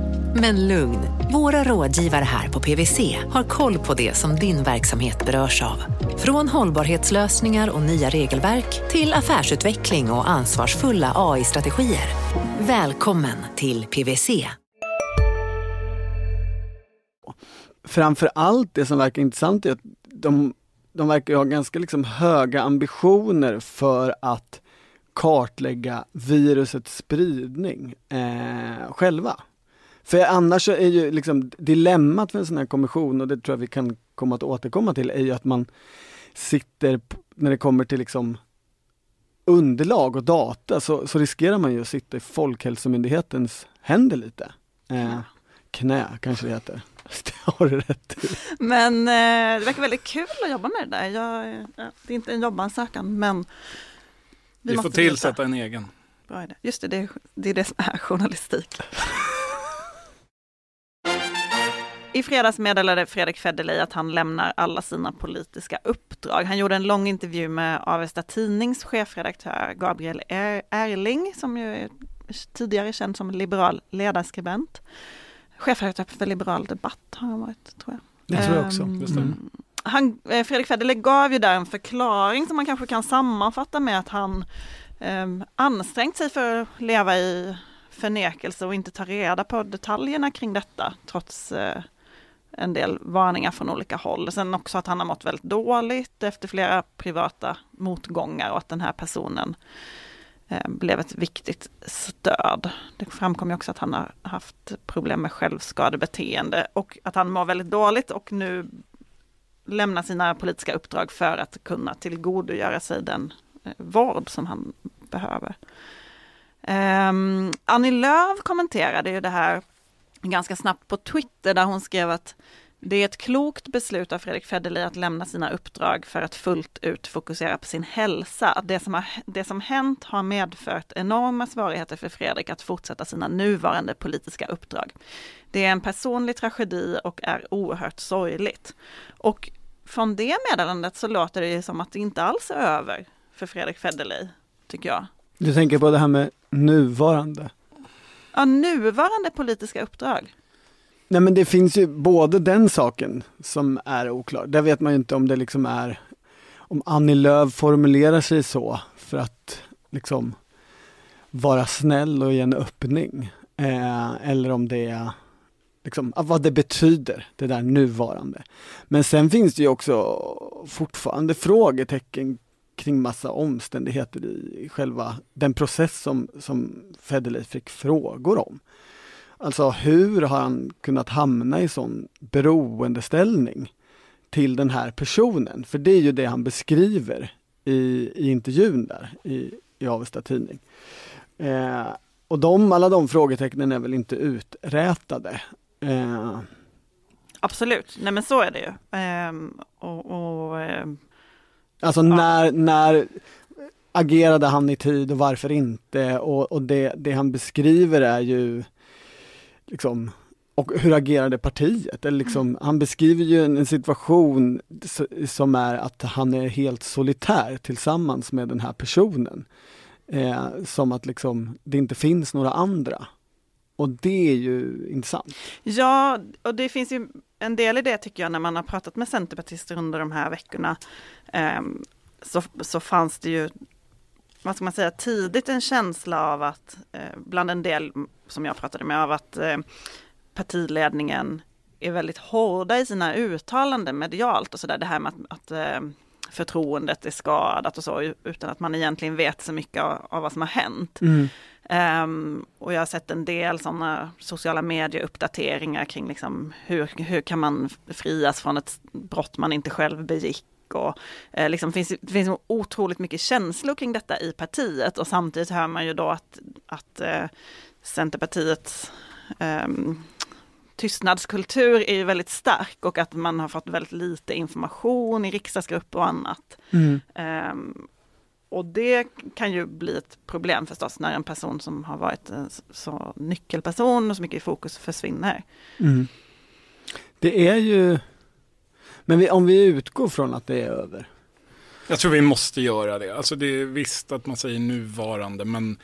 S5: Men lugn, våra rådgivare här på PWC har koll på det som din verksamhet berörs av. Från hållbarhetslösningar och nya regelverk till affärsutveckling och ansvarsfulla AI-strategier. Välkommen till PWC.
S3: Framför allt det som verkar intressant är att de, de verkar ha ganska liksom höga ambitioner för att kartlägga virusets spridning eh, själva. För annars är ju liksom dilemmat för en sån här kommission, och det tror jag vi kan komma att återkomma till, är ju att man sitter, när det kommer till liksom underlag och data, så, så riskerar man ju att sitta i Folkhälsomyndighetens händer lite. Eh, knä kanske det heter. Det har du rätt i.
S1: Men eh, det verkar väldigt kul att jobba med det där. Jag, det är inte en jobbansökan, men
S2: vi, vi får tillsätta veta. en egen.
S1: Bra idé. Just det, det det är det som är journalistik. I fredags meddelade Fredrik Federley att han lämnar alla sina politiska uppdrag. Han gjorde en lång intervju med Avesta Tidnings chefredaktör Gabriel Erling, som ju är tidigare känd som liberal ledarskribent. Chefredaktör för Liberal Debatt har han varit, tror
S3: jag. Det
S1: tror jag
S3: också. Mm.
S1: Han, eh, Fredrik Federley gav ju där en förklaring som man kanske kan sammanfatta med att han eh, ansträngt sig för att leva i förnekelse och inte ta reda på detaljerna kring detta trots eh, en del varningar från olika håll. Sen också att han har mått väldigt dåligt efter flera privata motgångar och att den här personen eh, blev ett viktigt stöd. Det framkom ju också att han har haft problem med självskadebeteende och att han mår väldigt dåligt och nu lämnar sina politiska uppdrag för att kunna tillgodogöra sig den eh, vård som han behöver. Um, Annie Lööf kommenterade ju det här ganska snabbt på Twitter där hon skrev att det är ett klokt beslut av Fredrik Federley att lämna sina uppdrag för att fullt ut fokusera på sin hälsa. Det som, har, det som hänt har medfört enorma svårigheter för Fredrik att fortsätta sina nuvarande politiska uppdrag. Det är en personlig tragedi och är oerhört sorgligt. Och från det meddelandet så låter det ju som att det inte alls är över för Fredrik Federley, tycker jag.
S3: Du tänker på det här med nuvarande?
S1: Ja, nuvarande politiska uppdrag?
S3: Nej men det finns ju både den saken som är oklar. Där vet man ju inte om det liksom är om Annie Lööf formulerar sig så för att liksom vara snäll och ge en öppning. Eh, eller om det är liksom, vad det betyder, det där nuvarande. Men sen finns det ju också fortfarande frågetecken kring massa omständigheter i själva den process som, som Federley fick frågor om. Alltså hur har han kunnat hamna i sån beroendeställning till den här personen? För det är ju det han beskriver i, i intervjun där i, i Avesta Tidning. Eh, och de, alla de frågetecknen är väl inte uträtade.
S1: Eh. Absolut, nej men så är det ju. Ehm, och,
S3: och, ehm, Alltså när, ja. när agerade han i tid och varför inte? Och, och det, det han beskriver är ju liksom och hur agerade partiet? Eller liksom, mm. Han beskriver ju en, en situation som är att han är helt solitär tillsammans med den här personen. Eh, som att liksom, det inte finns några andra. Och det är ju intressant.
S1: Ja, och det finns ju en del i det tycker jag när man har pratat med centerpartister under de här veckorna. Ehm, så, så fanns det ju, vad ska man säga, tidigt en känsla av att, eh, bland en del som jag pratade med, av att eh, partiledningen är väldigt hårda i sina uttalanden medialt och sådär, det här med att, att eh, förtroendet är skadat och så, utan att man egentligen vet så mycket av, av vad som har hänt. Mm. Um, och jag har sett en del sådana sociala medier-uppdateringar kring liksom hur, hur kan man frias från ett brott man inte själv begick politik och eh, liksom finns, finns otroligt mycket känslor kring detta i partiet och samtidigt hör man ju då att, att eh, Centerpartiets eh, tystnadskultur är ju väldigt stark och att man har fått väldigt lite information i riksdagsgrupp och annat. Mm. Um, och det kan ju bli ett problem förstås när en person som har varit en så nyckelperson och så mycket i fokus försvinner. Mm.
S3: Det är ju men vi, om vi utgår från att det är över.
S2: Jag tror vi måste göra det. Alltså det är visst att man säger nuvarande, men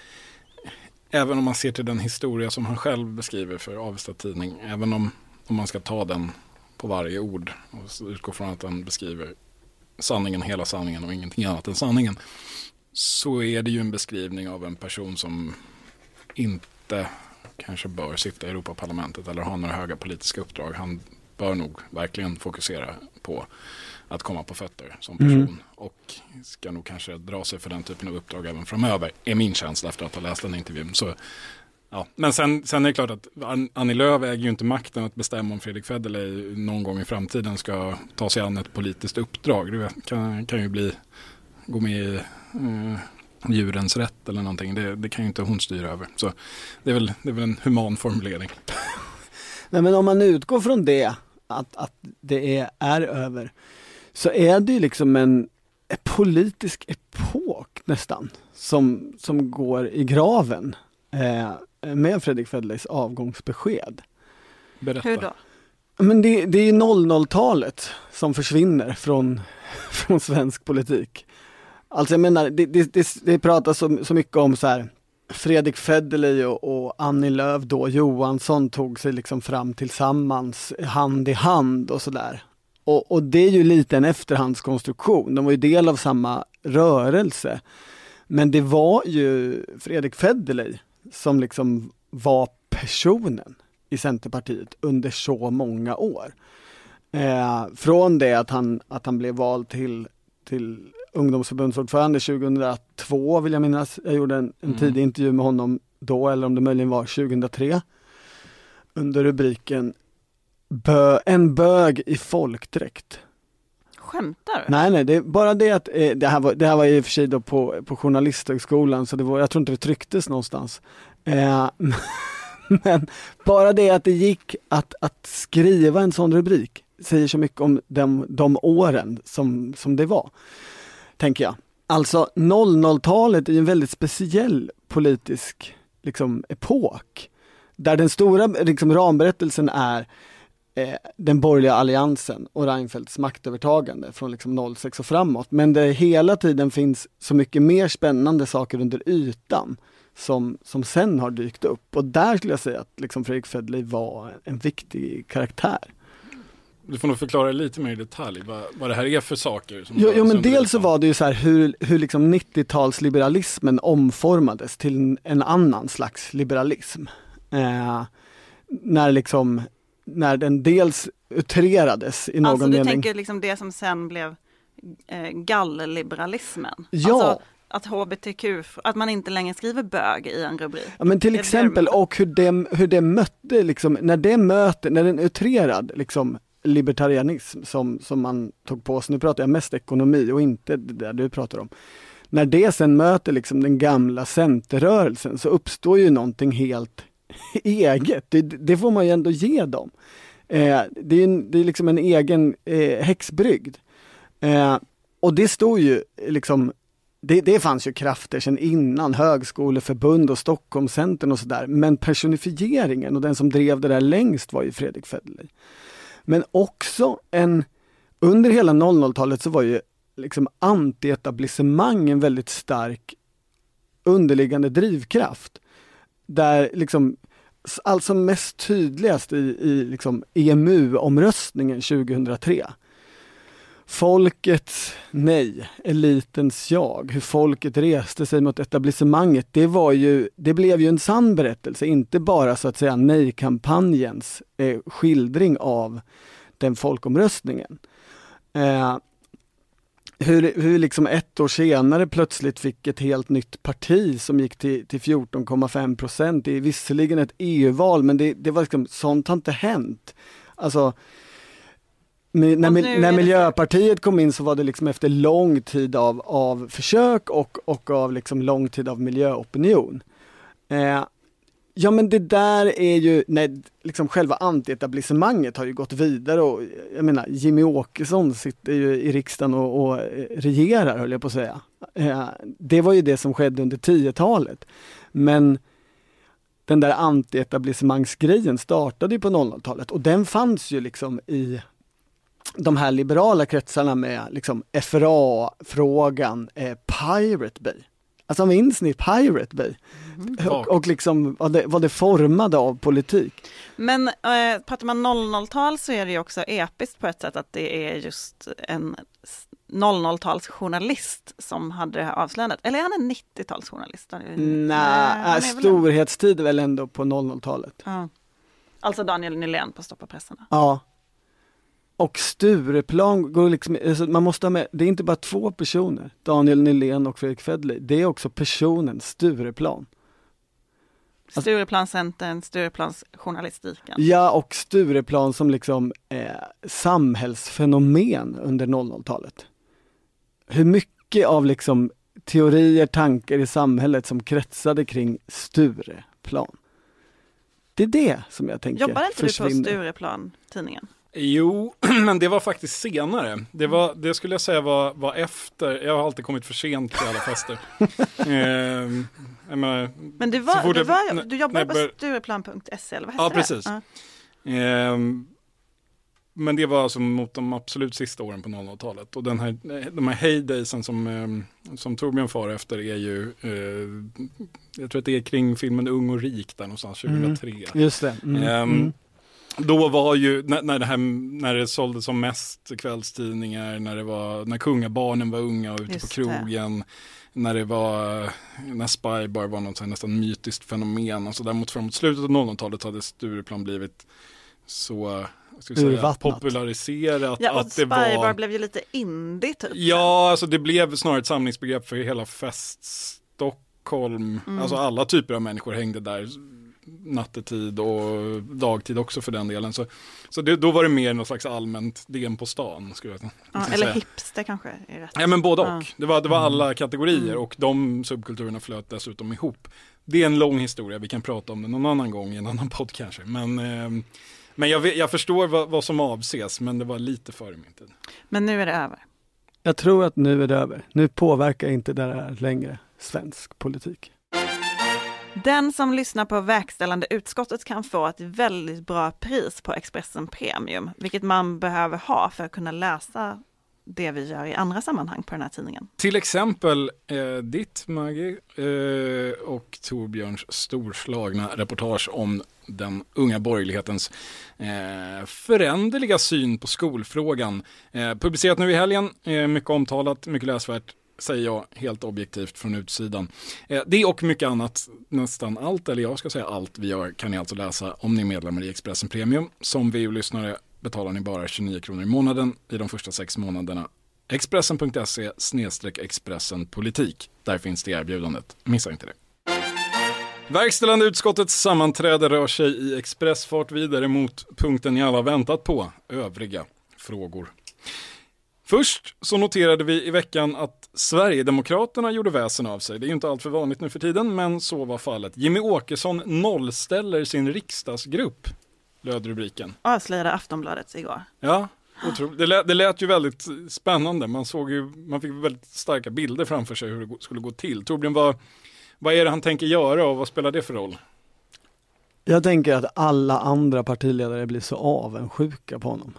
S2: även om man ser till den historia som han själv beskriver för Avesta Tidning, även om, om man ska ta den på varje ord och utgå från att den beskriver sanningen, hela sanningen och ingenting annat än sanningen, så är det ju en beskrivning av en person som inte kanske bör sitta i Europaparlamentet eller ha några höga politiska uppdrag. Han bör nog verkligen fokusera på att komma på fötter som person. Mm. Och ska nog kanske dra sig för den typen av uppdrag även framöver, är min känsla efter att ha läst den intervjun. Så, ja. Men sen, sen är det klart att Annie Lööf äger ju inte makten att bestämma om Fredrik Federley någon gång i framtiden ska ta sig an ett politiskt uppdrag. Det kan, kan ju bli, gå med i eh, djurens rätt eller någonting. Det, det, kan ju inte hon styra över. Så det är väl, det är väl en human formulering.
S3: Nej, men om man utgår från det att, att det är, är över, så är det liksom en, en politisk epok nästan, som, som går i graven eh, med Fredrik Federleys avgångsbesked.
S1: Berätta. Hur då?
S3: Men det, det är 00-talet som försvinner från, från svensk politik. Alltså jag menar, det, det, det pratas så, så mycket om så här Fredrik Federley och, Annie Lööf då, Johansson, tog sig liksom fram tillsammans, hand i hand och sådär. Och, och det är ju lite en efterhandskonstruktion, de var ju del av samma rörelse. Men det var ju Fredrik Federley som liksom var personen i Centerpartiet under så många år. Eh, från det att han, att han blev vald till, till ungdomsförbundsordförande 2002 vill jag minnas. Jag gjorde en, en mm. tidig intervju med honom då, eller om det möjligen var 2003, under rubriken Bö, En bög i folkdräkt.
S1: Skämtar du?
S3: Nej, nej, det är bara det att eh, det, här var, det här var i och för sig då på, på Journalisthögskolan, så det var, jag tror inte det trycktes någonstans. Eh, men bara det att det gick att, att skriva en sån rubrik säger så mycket om dem, de åren som, som det var tänker jag. Alltså 00-talet är en väldigt speciell politisk liksom, epok. Där den stora liksom, ramberättelsen är eh, den borgerliga alliansen och Reinfeldts maktövertagande från liksom, 06 och framåt. Men det hela tiden finns så mycket mer spännande saker under ytan som, som sen har dykt upp. Och där skulle jag säga att liksom, Fredrik Federley var en viktig karaktär.
S2: Du får nog förklara lite mer i detalj vad, vad det här är för saker.
S3: Som jo, jo men dels så var det ju så här hur, hur liksom 90-talsliberalismen omformades till en annan slags liberalism. Eh, när liksom, när den dels utrerades i någon mening.
S1: Alltså du
S3: tänker
S1: liksom det som sen blev eh, gallliberalismen? Ja. Alltså, att hbtq, att man inte längre skriver bög i en rubrik.
S3: Ja men till exempel, och hur det, hur det mötte liksom, när det möter, när den utrerad liksom libertarianism som, som man tog på sig. Nu pratar jag mest ekonomi och inte det där du pratar om. När det sen möter liksom den gamla centerrörelsen så uppstår ju någonting helt eget. Det, det får man ju ändå ge dem. Eh, det, är en, det är liksom en egen eh, häxbrygd. Eh, och det stod ju liksom det, det, fanns ju krafter sedan innan, högskoleförbund och Stockholmscentern och sådär, men personifieringen och den som drev det där längst var ju Fredrik Federley. Men också en, under hela 00-talet så var ju liksom antietablissemang en väldigt stark underliggande drivkraft. Där liksom, alltså mest tydligast i, i liksom EMU-omröstningen 2003 Folkets nej, elitens jag, hur folket reste sig mot etablissemanget, det, var ju, det blev ju en sann berättelse, inte bara så att säga nej-kampanjens eh, skildring av den folkomröstningen. Eh, hur, hur liksom ett år senare plötsligt fick ett helt nytt parti som gick till, till 14,5 procent. Det är visserligen ett EU-val men det, det var liksom, sånt har inte hänt. Alltså, när, när Miljöpartiet kom in så var det liksom efter lång tid av, av försök och, och av liksom lång tid av miljöopinion. Eh, ja men det där är ju, nej, liksom själva antietablissemanget har ju gått vidare och jag menar Jimmy Åkesson sitter ju i riksdagen och, och eh, regerar höll jag på att säga. Eh, det var ju det som skedde under 10-talet. Men den där antietablissemangsgrejen startade ju på 00-talet och den fanns ju liksom i de här liberala kretsarna med liksom FRA-frågan, eh, Pirate Bay. Alltså minns ni Pirate Bay? Mm. Och, och, liksom vad det, vad det formade av politik.
S1: Men eh, pratar man 00-tal så är det ju också episkt på ett sätt att det är just en 00-talsjournalist som hade det här avslöjandet. Eller är han en 90-talsjournalist?
S3: Nej, storhetstid är väl ändå på 00-talet.
S1: Ja. Alltså Daniel Nylén på Stoppa pressarna.
S3: Ja, och Stureplan går liksom, alltså, man måste ha med, det är inte bara två personer, Daniel Nylén och Fredrik Federley, det är också personen Stureplan.
S1: Alltså, Stureplanscentern, Stureplansjournalistiken.
S3: Ja, och Stureplan som liksom eh, samhällsfenomen under 00-talet. Hur mycket av liksom teorier, tankar i samhället som kretsade kring Stureplan. Det är det som jag tänker
S1: Jobbar
S3: inte du på
S1: Stureplan, tidningen?
S2: Jo, men det var faktiskt senare. Det, var, det skulle jag säga var, var efter. Jag har alltid kommit för sent till alla fester.
S1: ehm, menar, men det var, det var du jobbade på Stureplan.se eller vad hette ja,
S2: det? Precis. Ja, precis. Ehm, men det var alltså mot de absolut sista åren på 00-talet. Och den här, eh, de här hejdaysen som, ehm, som Torbjörn far efter är ju, eh, jag tror att det är kring filmen Ung och rik där någonstans, 2003. Mm.
S3: Just det. Mm. Ehm, mm
S2: då var ju, när, när, det här, när det såldes som mest kvällstidningar, när, det var, när kungabarnen var unga och ute Just på krogen, det. när det var, när Spybar var något nästan mytiskt fenomen och så alltså däremot framåt slutet av 00-talet hade Stureplan blivit så
S3: säga,
S1: populariserat.
S3: Ja,
S1: och att det var... blev ju lite indie typ.
S2: Ja, alltså det blev snarare ett samlingsbegrepp för hela fest Stockholm. Mm. Alltså alla typer av människor hängde där nattetid och dagtid också för den delen. Så, så det, då var det mer något slags allmänt DN på stan. Skulle jag,
S1: ja, eller säga. hipster kanske är rätt.
S2: Ja men både ja. och. Det var,
S1: det
S2: var alla mm. kategorier mm. och de subkulturerna flöt dessutom ihop. Det är en lång historia, vi kan prata om det någon annan gång i en annan podd kanske. Men, eh, men jag, jag förstår vad, vad, som avses, men det var lite före min tid.
S1: Men nu är det över?
S3: Jag tror att nu är det över. Nu påverkar inte det här längre svensk politik.
S1: Den som lyssnar på verkställande utskottet kan få ett väldigt bra pris på Expressen Premium, vilket man behöver ha för att kunna läsa det vi gör i andra sammanhang på den här tidningen.
S2: Till exempel eh, ditt, Maggie, eh, och Torbjörns storslagna reportage om den unga borgerlighetens eh, föränderliga syn på skolfrågan. Eh, publicerat nu i helgen, eh, mycket omtalat, mycket läsvärt säger jag helt objektivt från utsidan. Eh, det och mycket annat, nästan allt, eller jag ska säga allt vi gör kan ni alltså läsa om ni är medlemmar i Expressen Premium. Som VU-lyssnare betalar ni bara 29 kronor i månaden i de första sex månaderna. Expressen.se snedstreck Expressen politik. Där finns det erbjudandet. Missa inte det. Verkställande utskottets sammanträde rör sig i expressfart vidare mot punkten ni alla väntat på, övriga frågor. Först så noterade vi i veckan att Sverigedemokraterna gjorde väsen av sig. Det är ju inte alltför vanligt nu för tiden, men så var fallet. Jimmy Åkesson nollställer sin riksdagsgrupp, löd rubriken.
S1: Avslöjade
S2: Aftonbladet igår. Ja, otroligt. Det, lät, det lät ju väldigt spännande. Man, såg ju, man fick väldigt starka bilder framför sig hur det skulle gå till. Torbjörn, vad, vad är det han tänker göra och vad spelar det för roll?
S3: Jag tänker att alla andra partiledare blir så avundsjuka på honom.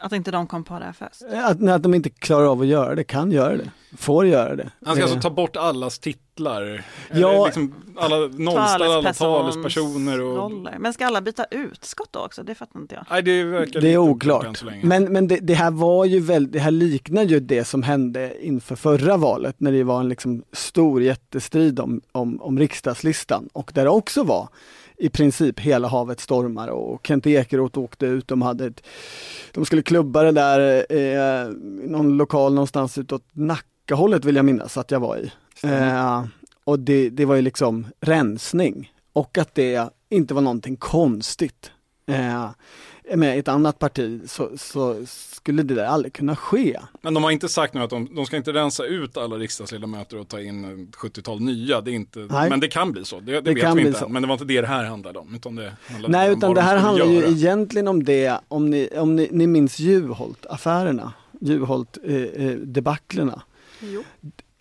S1: Att inte de kom på det här först? Eh,
S3: att, att de inte klarar av att göra det, kan göra det, får göra det.
S2: Han ska alltså eh. alltså ta bort allas titlar? Ja. Liksom alla nollställa alla talespersoner och... Roller.
S1: Men ska alla byta utskott då också? Det fattar inte jag. Nej, det
S3: verkar Det är oklart. Men, men det, det, här var ju väldigt, det här liknar ju det som hände inför förra valet när det var en liksom stor jättestrid om, om, om riksdagslistan och där det också var i princip hela havet stormar och Kent Ekeroth åkte ut, de hade ett, de skulle klubba det där eh, någon lokal någonstans utåt Nackahållet vill jag minnas att jag var i. Eh, och det, det var ju liksom rensning och att det inte var någonting konstigt. Eh, med i ett annat parti så, så, skulle det där aldrig kunna ske.
S2: Men de har inte sagt nu att de, de ska inte rensa ut alla riksdagsledamöter och ta in 70-tal eh, nya. Det är inte, men det kan bli så, det, det, det vet vi inte. Så. Men det var inte det det här handlade om. Utan det
S3: handlade Nej, om utan det här handlar göra. ju egentligen om det, om ni, om ni, ni minns Juholt-affärerna, Juholt-debaclerna. Eh, eh,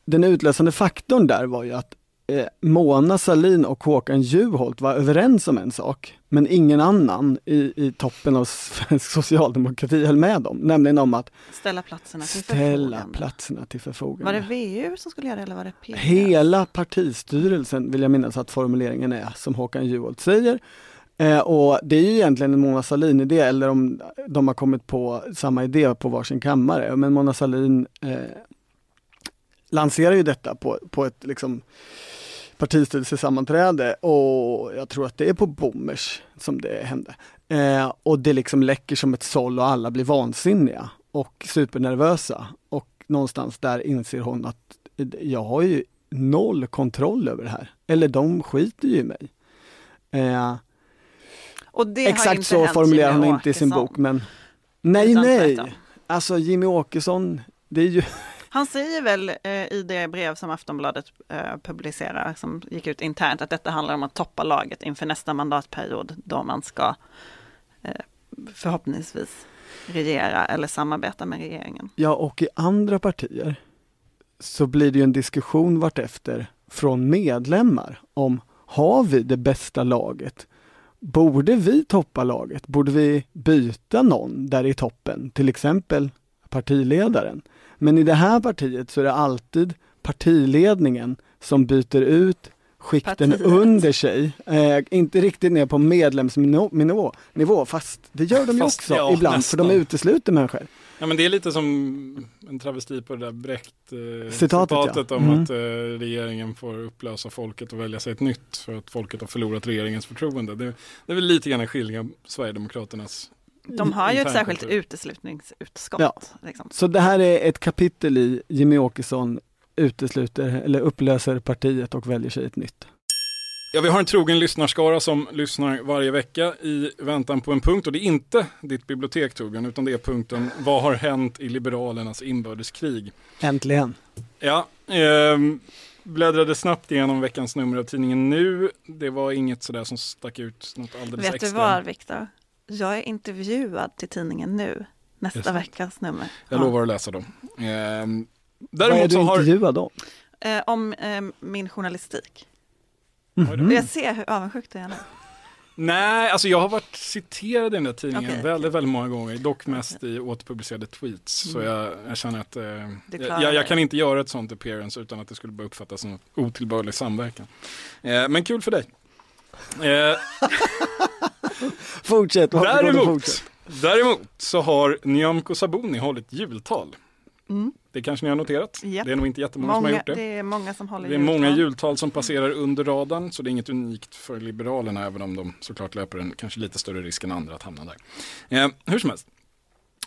S3: Den utlösande faktorn där var ju att Eh, Mona Salin och Håkan Juholt var överens om en sak, men ingen annan i, i toppen av svensk socialdemokrati höll med dem, nämligen om att
S1: ställa platserna till,
S3: ställa förfogande. Platserna till förfogande.
S1: Var det VU som skulle göra det eller var det PU?
S3: Hela partistyrelsen vill jag minnas att formuleringen är, som Håkan Juholt säger. Eh, och det är ju egentligen en Mona Sahlin-idé, eller om de har kommit på samma idé på varsin kammare, men Mona Sahlin eh, lanserar ju detta på, på ett liksom partistyrelsesammanträde och jag tror att det är på Bommers som det hände. Eh, och det liksom läcker som ett såll och alla blir vansinniga och supernervösa. Och någonstans där inser hon att jag har ju noll kontroll över det här. Eller de skiter ju i mig. Eh, exakt så formulerar hon inte i sin bok men Nej nej! Alltså Jimmy Åkesson, det är ju
S1: han säger väl eh, i det brev som Aftonbladet eh, publicerar, som gick ut internt, att detta handlar om att toppa laget inför nästa mandatperiod då man ska eh, förhoppningsvis regera eller samarbeta med regeringen.
S3: Ja, och i andra partier så blir det ju en diskussion vartefter från medlemmar om har vi det bästa laget? Borde vi toppa laget? Borde vi byta någon där i toppen, till exempel partiledaren? Men i det här partiet så är det alltid partiledningen som byter ut skikten Partiet. under sig. Eh, inte riktigt ner på medlemsnivå, nivå, fast det gör de ju också ja, ibland, nästan. för de utesluter människor.
S2: Ja, men det är lite som en travesti på det där
S3: Brecht-citatet eh,
S2: om mm. att eh, regeringen får upplösa folket och välja sig ett nytt för att folket har förlorat regeringens förtroende. Det, det är väl lite grann en skildring av Sverigedemokraternas
S1: de mm. har ju ett särskilt uteslutningsutskott. Ja.
S3: Liksom. Så det här är ett kapitel i Jimmy Åkesson utesluter eller upplöser partiet och väljer sig ett nytt.
S2: Ja, vi har en trogen lyssnarskara som lyssnar varje vecka i väntan på en punkt och det är inte ditt bibliotek Torbjörn, utan det är punkten Vad har hänt i Liberalernas inbördeskrig?
S3: Äntligen!
S2: Ja, eh, bläddrade snabbt igenom veckans nummer av tidningen Nu. Det var inget sådär som stack ut något alldeles
S1: Vet
S2: extra.
S1: Vet du var Viktor? Jag är intervjuad till tidningen nu, nästa veckas nummer.
S2: Jag ja. lovar att läsa dem. Ehm,
S3: däremot Vad är du har... intervjuad om?
S1: Eh, om eh, min journalistik. Mm Jag ser hur avundsjuk du är nu.
S2: Nej, alltså jag har varit citerad i den där tidningen okay, väldigt, väldigt många gånger, dock mest i återpublicerade tweets. Mm. Så jag, jag, känner att eh, jag, jag, kan inte göra ett sånt appearance utan att det skulle uppfattas som otillbörlig samverkan. Eh, men kul för dig. Eh,
S3: fortsätt,
S2: däremot, Däremot så har Nyamko Sabuni hållit jultal. Mm. Det kanske ni har noterat? Yep. Det är nog inte jättemånga många, som har gjort
S1: det. Det är många som håller
S2: Det är jultal. många jultal som passerar under radarn så det är inget unikt för Liberalerna även om de såklart löper en kanske lite större risk än andra att hamna där. Eh, hur som helst,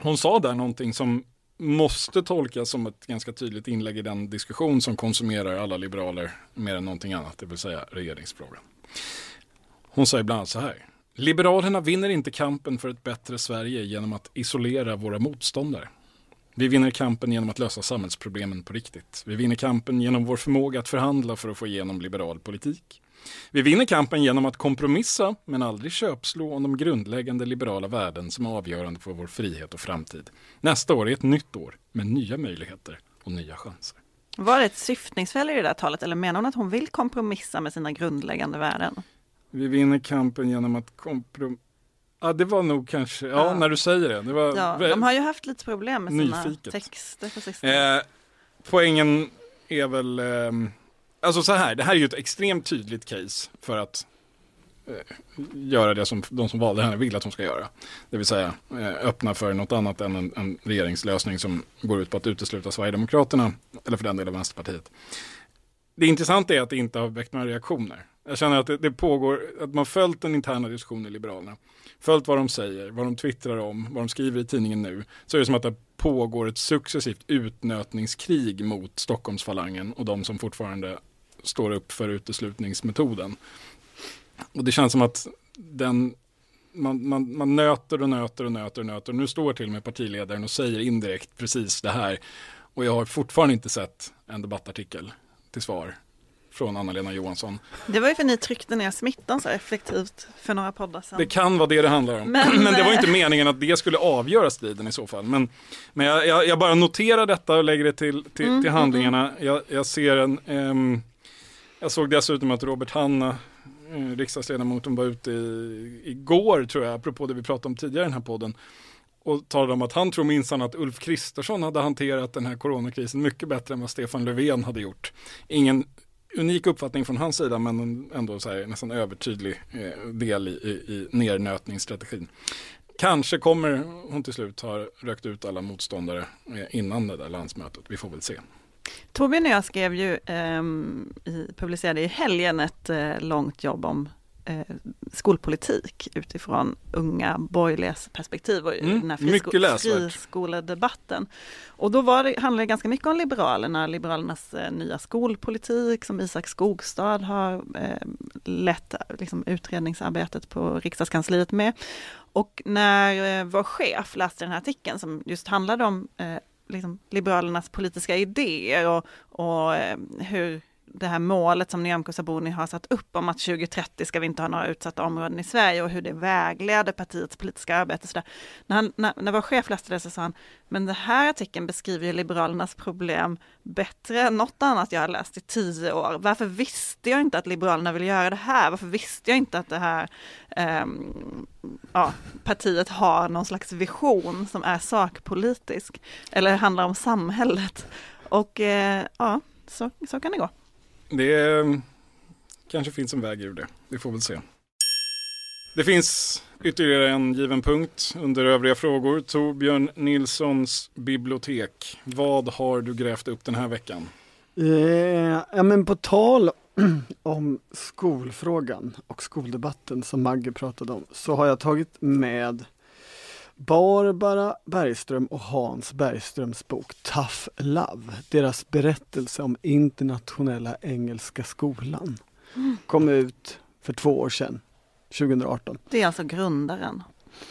S2: hon sa där någonting som måste tolkas som ett ganska tydligt inlägg i den diskussion som konsumerar alla liberaler mer än någonting annat, det vill säga regeringsfrågan. Hon säger bland annat så här. Liberalerna vinner inte kampen för ett bättre Sverige genom att isolera våra motståndare. Vi vinner kampen genom att lösa samhällsproblemen på riktigt. Vi vinner kampen genom vår förmåga att förhandla för att få igenom liberal politik. Vi vinner kampen genom att kompromissa, men aldrig köpslå om de grundläggande liberala värden som är avgörande för vår frihet och framtid. Nästa år är ett nytt år med nya möjligheter och nya chanser.
S1: Var det ett syftningsfel i det där talet eller menar hon att hon vill kompromissa med sina grundläggande värden?
S2: Vi vinner kampen genom att kompromissa Ja, det var nog kanske, ja, ja, när du säger det. det var
S1: ja, de har ju haft lite problem med sina nyfiket. texter på sistone. Eh,
S2: poängen är väl, eh, alltså så här, det här är ju ett extremt tydligt case för att eh, göra det som de som valde henne vill att hon ska göra. Det vill säga eh, öppna för något annat än en, en regeringslösning som går ut på att utesluta Sverigedemokraterna, eller för den delen Vänsterpartiet. Det intressanta är att det inte har väckt några reaktioner. Jag känner att det, det pågår, att man följt den interna diskussionen i Liberalerna, följt vad de säger, vad de twittrar om, vad de skriver i tidningen nu, så är det som att det pågår ett successivt utnötningskrig mot Stockholmsfalangen och de som fortfarande står upp för uteslutningsmetoden. Och det känns som att den, man, man, man nöter och nöter och nöter och nöter. nu står till och med partiledaren och säger indirekt precis det här. Och jag har fortfarande inte sett en debattartikel till svar från Anna-Lena Johansson.
S1: Det var ju för att ni tryckte ner smittan så effektivt för några poddar sedan.
S2: Det kan vara det det handlar om. Men, men det var inte eh, meningen att det skulle avgöra striden i så fall. Men, men jag, jag, jag bara noterar detta och lägger det till, till, mm, till mm, handlingarna. Mm. Jag, jag, ser en... Ehm, jag såg dessutom att Robert Hanna, eh, riksdagsledamoten, var ute i, igår tror jag, apropå det vi pratade om tidigare i den här podden och talade om att han tror minsann att Ulf Kristersson hade hanterat den här coronakrisen mycket bättre än vad Stefan Löfven hade gjort. Ingen unik uppfattning från hans sida men ändå så här, nästan övertydlig eh, del i, i, nernötningsstrategin. Kanske kommer hon till slut ha rökt ut alla motståndare eh, innan det där landsmötet. Vi får väl se.
S1: Torbjörn och jag skrev ju, eh, i, publicerade i helgen ett eh, långt jobb om eh, skolpolitik utifrån unga borgerligas perspektiv och mm, den här frisko friskoledebatten. Och då var det, handlade det ganska mycket om Liberalerna, Liberalernas eh, nya skolpolitik som Isak Skogstad har eh, lett liksom, utredningsarbetet på riksdagskansliet med. Och när eh, vår chef läste den här artikeln som just handlade om eh, liksom Liberalernas politiska idéer och, och eh, hur det här målet som Nyamko Sabuni har satt upp om att 2030 ska vi inte ha några utsatta områden i Sverige och hur det vägleder partiets politiska arbete. Så där. När, han, när, när vår chef läste det så sa han, men den här artikeln beskriver ju Liberalernas problem bättre än något annat jag har läst i tio år. Varför visste jag inte att Liberalerna vill göra det här? Varför visste jag inte att det här eh, ja, partiet har någon slags vision som är sakpolitisk eller handlar om samhället? Och eh, ja, så, så kan det gå
S2: det mm, kanske finns en väg ur det. Vi får väl se. Det finns ytterligare en given punkt under övriga frågor. Torbjörn Nilssons bibliotek. Vad har du grävt upp den här veckan?
S3: Eh, ja, men på tal om skolfrågan och skoldebatten som Maggie pratade om så har jag tagit med Barbara Bergström och Hans Bergströms bok Tough Love, deras berättelse om Internationella Engelska Skolan, kom ut för två år sedan, 2018.
S1: Det är alltså grundaren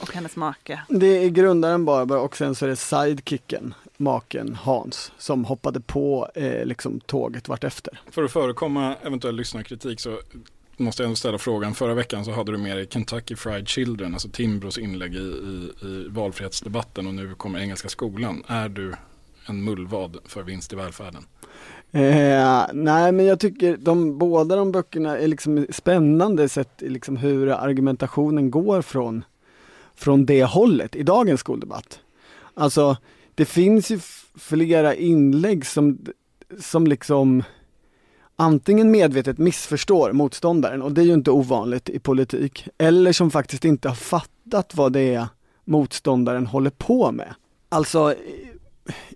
S1: och hennes make?
S3: Det är grundaren Barbara och sen så är det sidekicken, maken Hans, som hoppade på eh, liksom tåget vartefter.
S2: För att förekomma eventuell lyssnarkritik så måste jag ändå ställa frågan. Förra veckan så hade du med dig Kentucky Fried Children, alltså Timbros inlägg i, i, i valfrihetsdebatten och nu kommer Engelska skolan. Är du en mullvad för vinst i välfärden?
S3: Eh, nej men jag tycker de båda de böckerna är liksom spännande sett liksom hur argumentationen går från, från det hållet i dagens skoldebatt. Alltså det finns ju flera inlägg som, som liksom antingen medvetet missförstår motståndaren, och det är ju inte ovanligt i politik, eller som faktiskt inte har fattat vad det är motståndaren håller på med. Alltså,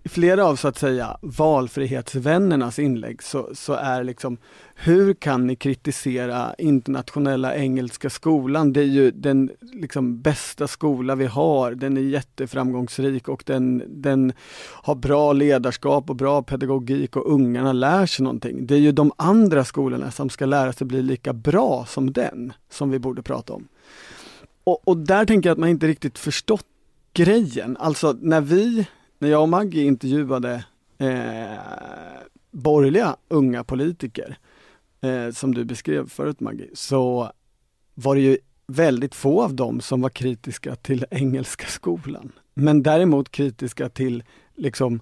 S3: i flera av så att säga valfrihetsvännernas inlägg så, så, är liksom hur kan ni kritisera internationella engelska skolan? Det är ju den liksom bästa skola vi har. Den är jätteframgångsrik och den, den har bra ledarskap och bra pedagogik och ungarna lär sig någonting. Det är ju de andra skolorna som ska lära sig bli lika bra som den som vi borde prata om. Och, och där tänker jag att man inte riktigt förstått grejen. Alltså när vi när jag och Maggie intervjuade eh, borgerliga unga politiker, eh, som du beskrev förut Maggie, så var det ju väldigt få av dem som var kritiska till engelska skolan. Men däremot kritiska till, liksom,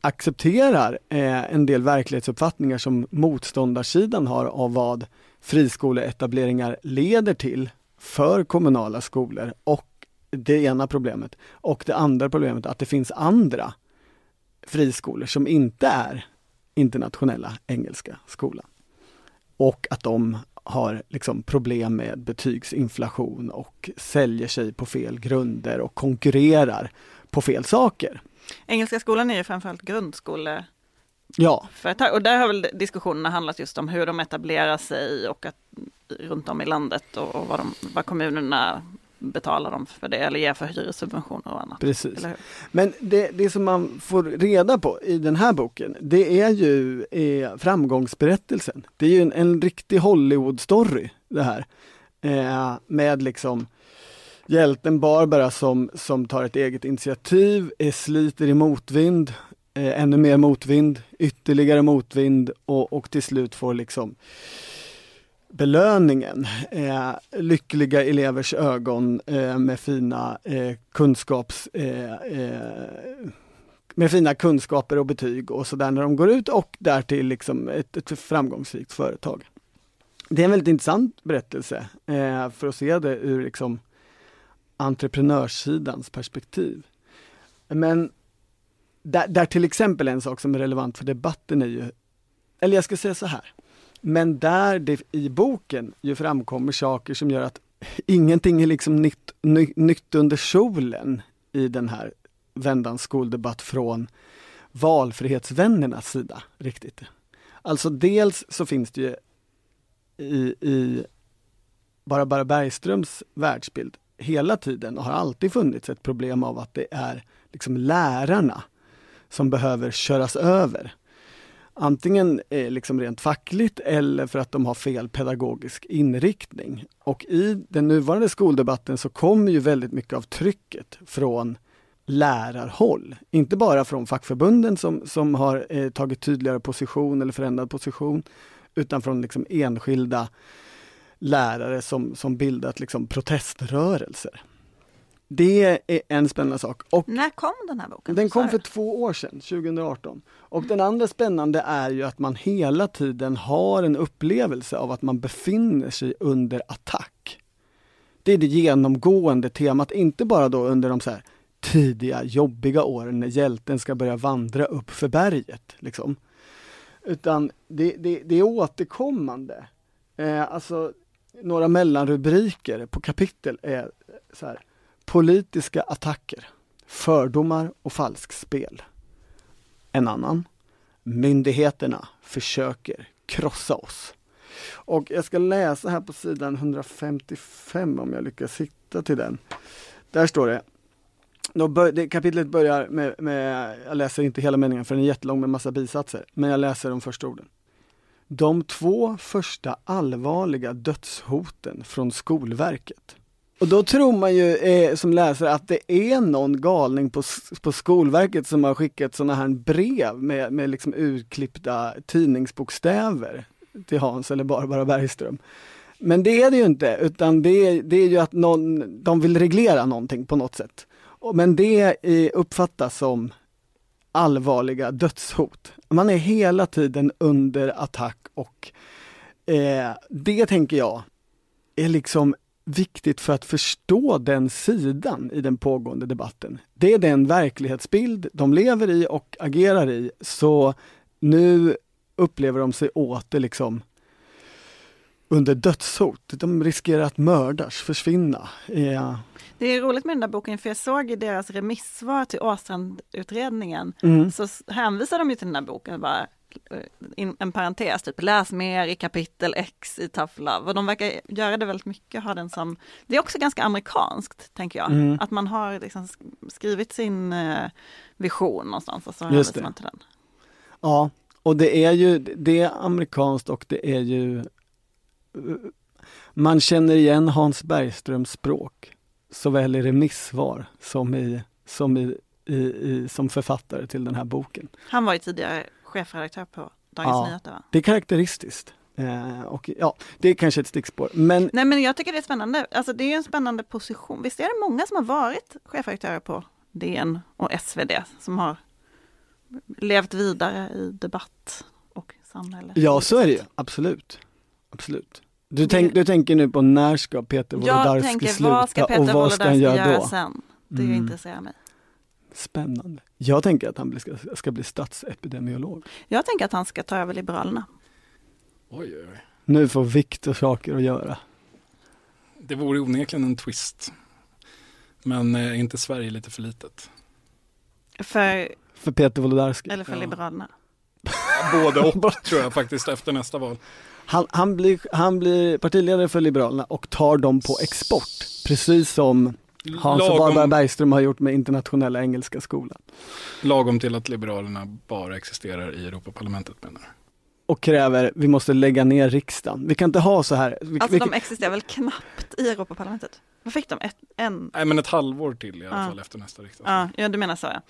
S3: accepterar eh, en del verklighetsuppfattningar som motståndarsidan har av vad friskoleetableringar leder till för kommunala skolor och det ena problemet. Och det andra problemet att det finns andra friskolor som inte är internationella engelska skolan. Och att de har liksom problem med betygsinflation och säljer sig på fel grunder och konkurrerar på fel saker.
S1: Engelska skolan är ju framförallt grundskole
S3: Ja.
S1: Företag. Och där har väl diskussionerna handlat just om hur de etablerar sig och att runt om i landet och, och vad, de, vad kommunerna betala dem för det eller ge för hyressubventioner och annat. Precis.
S3: Men det, det som man får reda på i den här boken, det är ju eh, framgångsberättelsen. Det är ju en, en riktig Hollywood-story det här. Eh, med liksom hjälten Barbara som, som tar ett eget initiativ, eh, sliter i motvind, eh, ännu mer motvind, ytterligare motvind och, och till slut får liksom belöningen. Eh, lyckliga elevers ögon eh, med fina eh, kunskaps eh, eh, med fina kunskaper och betyg och sådär när de går ut och därtill liksom ett, ett framgångsrikt företag. Det är en väldigt intressant berättelse eh, för att se det ur liksom entreprenörssidans perspektiv. Men där, där till exempel en sak som är relevant för debatten är ju, eller jag ska säga så här, men där det i boken ju framkommer saker som gör att ingenting är liksom nytt, ny, nytt under solen i den här vändans skoldebatt från valfrihetsvännernas sida riktigt. Alltså dels så finns det ju i, i Barbara Bergströms världsbild hela tiden och har alltid funnits ett problem av att det är liksom lärarna som behöver köras över antingen eh, liksom rent fackligt eller för att de har fel pedagogisk inriktning. Och i den nuvarande skoldebatten så kommer ju väldigt mycket av trycket från lärarhåll. Inte bara från fackförbunden som, som har eh, tagit tydligare position eller förändrad position, utan från liksom enskilda lärare som, som bildat liksom proteströrelser. Det är en spännande sak.
S1: Och När kom den här boken?
S3: Den kom för två år sedan, 2018. Och mm. den andra spännande är ju att man hela tiden har en upplevelse av att man befinner sig under attack. Det är det genomgående temat, inte bara då under de så här tidiga jobbiga åren när hjälten ska börja vandra upp för berget. Liksom. Utan det, det, det är återkommande. Eh, alltså, några mellanrubriker på kapitel är så här Politiska attacker, fördomar och falskspel. En annan. Myndigheterna försöker krossa oss. Och jag ska läsa här på sidan 155 om jag lyckas hitta till den. Där står det. Bör, kapitlet börjar med, med, jag läser inte hela meningen för den är jättelång med massa bisatser, men jag läser de första orden. De två första allvarliga dödshoten från Skolverket och då tror man ju eh, som läsare att det är någon galning på, på Skolverket som har skickat sådana här brev med, med liksom utklippta tidningsbokstäver till Hans eller Barbara Bergström. Men det är det ju inte, utan det är, det är ju att någon, de vill reglera någonting på något sätt. Men det uppfattas som allvarliga dödshot. Man är hela tiden under attack och eh, det tänker jag är liksom viktigt för att förstå den sidan i den pågående debatten. Det är den verklighetsbild de lever i och agerar i, så nu upplever de sig åter liksom under dödshot. De riskerar att mördas, försvinna. Yeah.
S1: Det är roligt med den där boken, för jag såg i deras remissvar till Åstrandutredningen, mm. så hänvisar de ju till den där boken. Bara, Eh, in, en parentes, typ läs mer i kapitel X i Tough Love. Och de verkar göra det väldigt mycket, ha den som, det är också ganska amerikanskt, tänker jag. Mm. Att man har liksom skrivit sin eh, vision någonstans och så hänvisar man till den.
S3: Ja, och det är ju, det är amerikanskt och det är ju eh, man känner igen Hans Bergströms språk, såväl i remissvar som, i, som, i, i, i, som författare till den här boken.
S1: Han var ju tidigare chefredaktör på Dagens ja, Nyheter. Va?
S3: Det är karaktäristiskt. Eh, och ja, det är kanske ett stickspår. Men...
S1: Nej men jag tycker det är spännande. Alltså det är ju en spännande position. Visst är det många som har varit chefredaktörer på DN och SvD som har levt vidare i debatt och samhälle?
S3: Ja, så är det ju. Absolut. Absolut. Du, tänk, du tänker nu på när ska Peter Wolodarski sluta vad ska Peter och vad ska han göra då? Sen?
S1: Det mm. intresserar mig.
S3: Spännande. Jag tänker att han ska, ska bli statsepidemiolog.
S1: Jag tänker att han ska ta över Liberalerna.
S3: Oj, oj, oj. Nu får Viktor saker att göra.
S2: Det vore onekligen en twist. Men är eh, inte Sverige lite för litet?
S1: För,
S3: för Peter Wolodarski?
S1: Eller för ja. Liberalerna?
S2: Både och tror jag faktiskt efter nästa val.
S3: Han, han, blir, han blir partiledare för Liberalerna och tar dem på export, precis som Hans lagom... och Barbara Bergström har gjort med Internationella Engelska Skolan.
S2: Lagom till att Liberalerna bara existerar i Europaparlamentet menar du?
S3: och kräver vi måste lägga ner riksdagen. Vi kan inte ha så här. Vi,
S1: alltså
S3: vi,
S1: de existerar väl knappt i Europaparlamentet? Vad fick de? Ett,
S2: en? Nej men ett halvår till i alla ah. fall efter nästa riksdag.
S1: Ah, ja du menar så ja.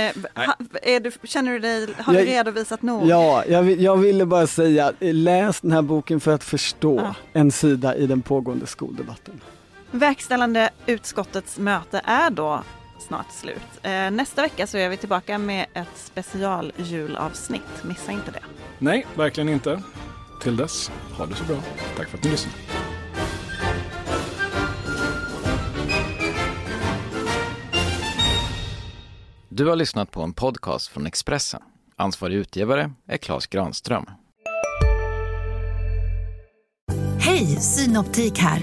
S1: Eh, ha, du, känner du dig, har jag, du redovisat nog?
S3: Ja, jag, jag, ville bara säga eh, läs den här boken för att förstå ah. en sida i den pågående skoldebatten.
S1: Verkställande utskottets möte är då snart slut. Eh, nästa vecka så är vi tillbaka med ett specialjulavsnitt. Missa inte det.
S2: Nej, verkligen inte. Till dess, ha det så bra. Tack för att ni lyssnade.
S6: Du har lyssnat på en podcast från Expressen. Ansvarig utgivare är Klas Granström.
S7: Hej, Synoptik här.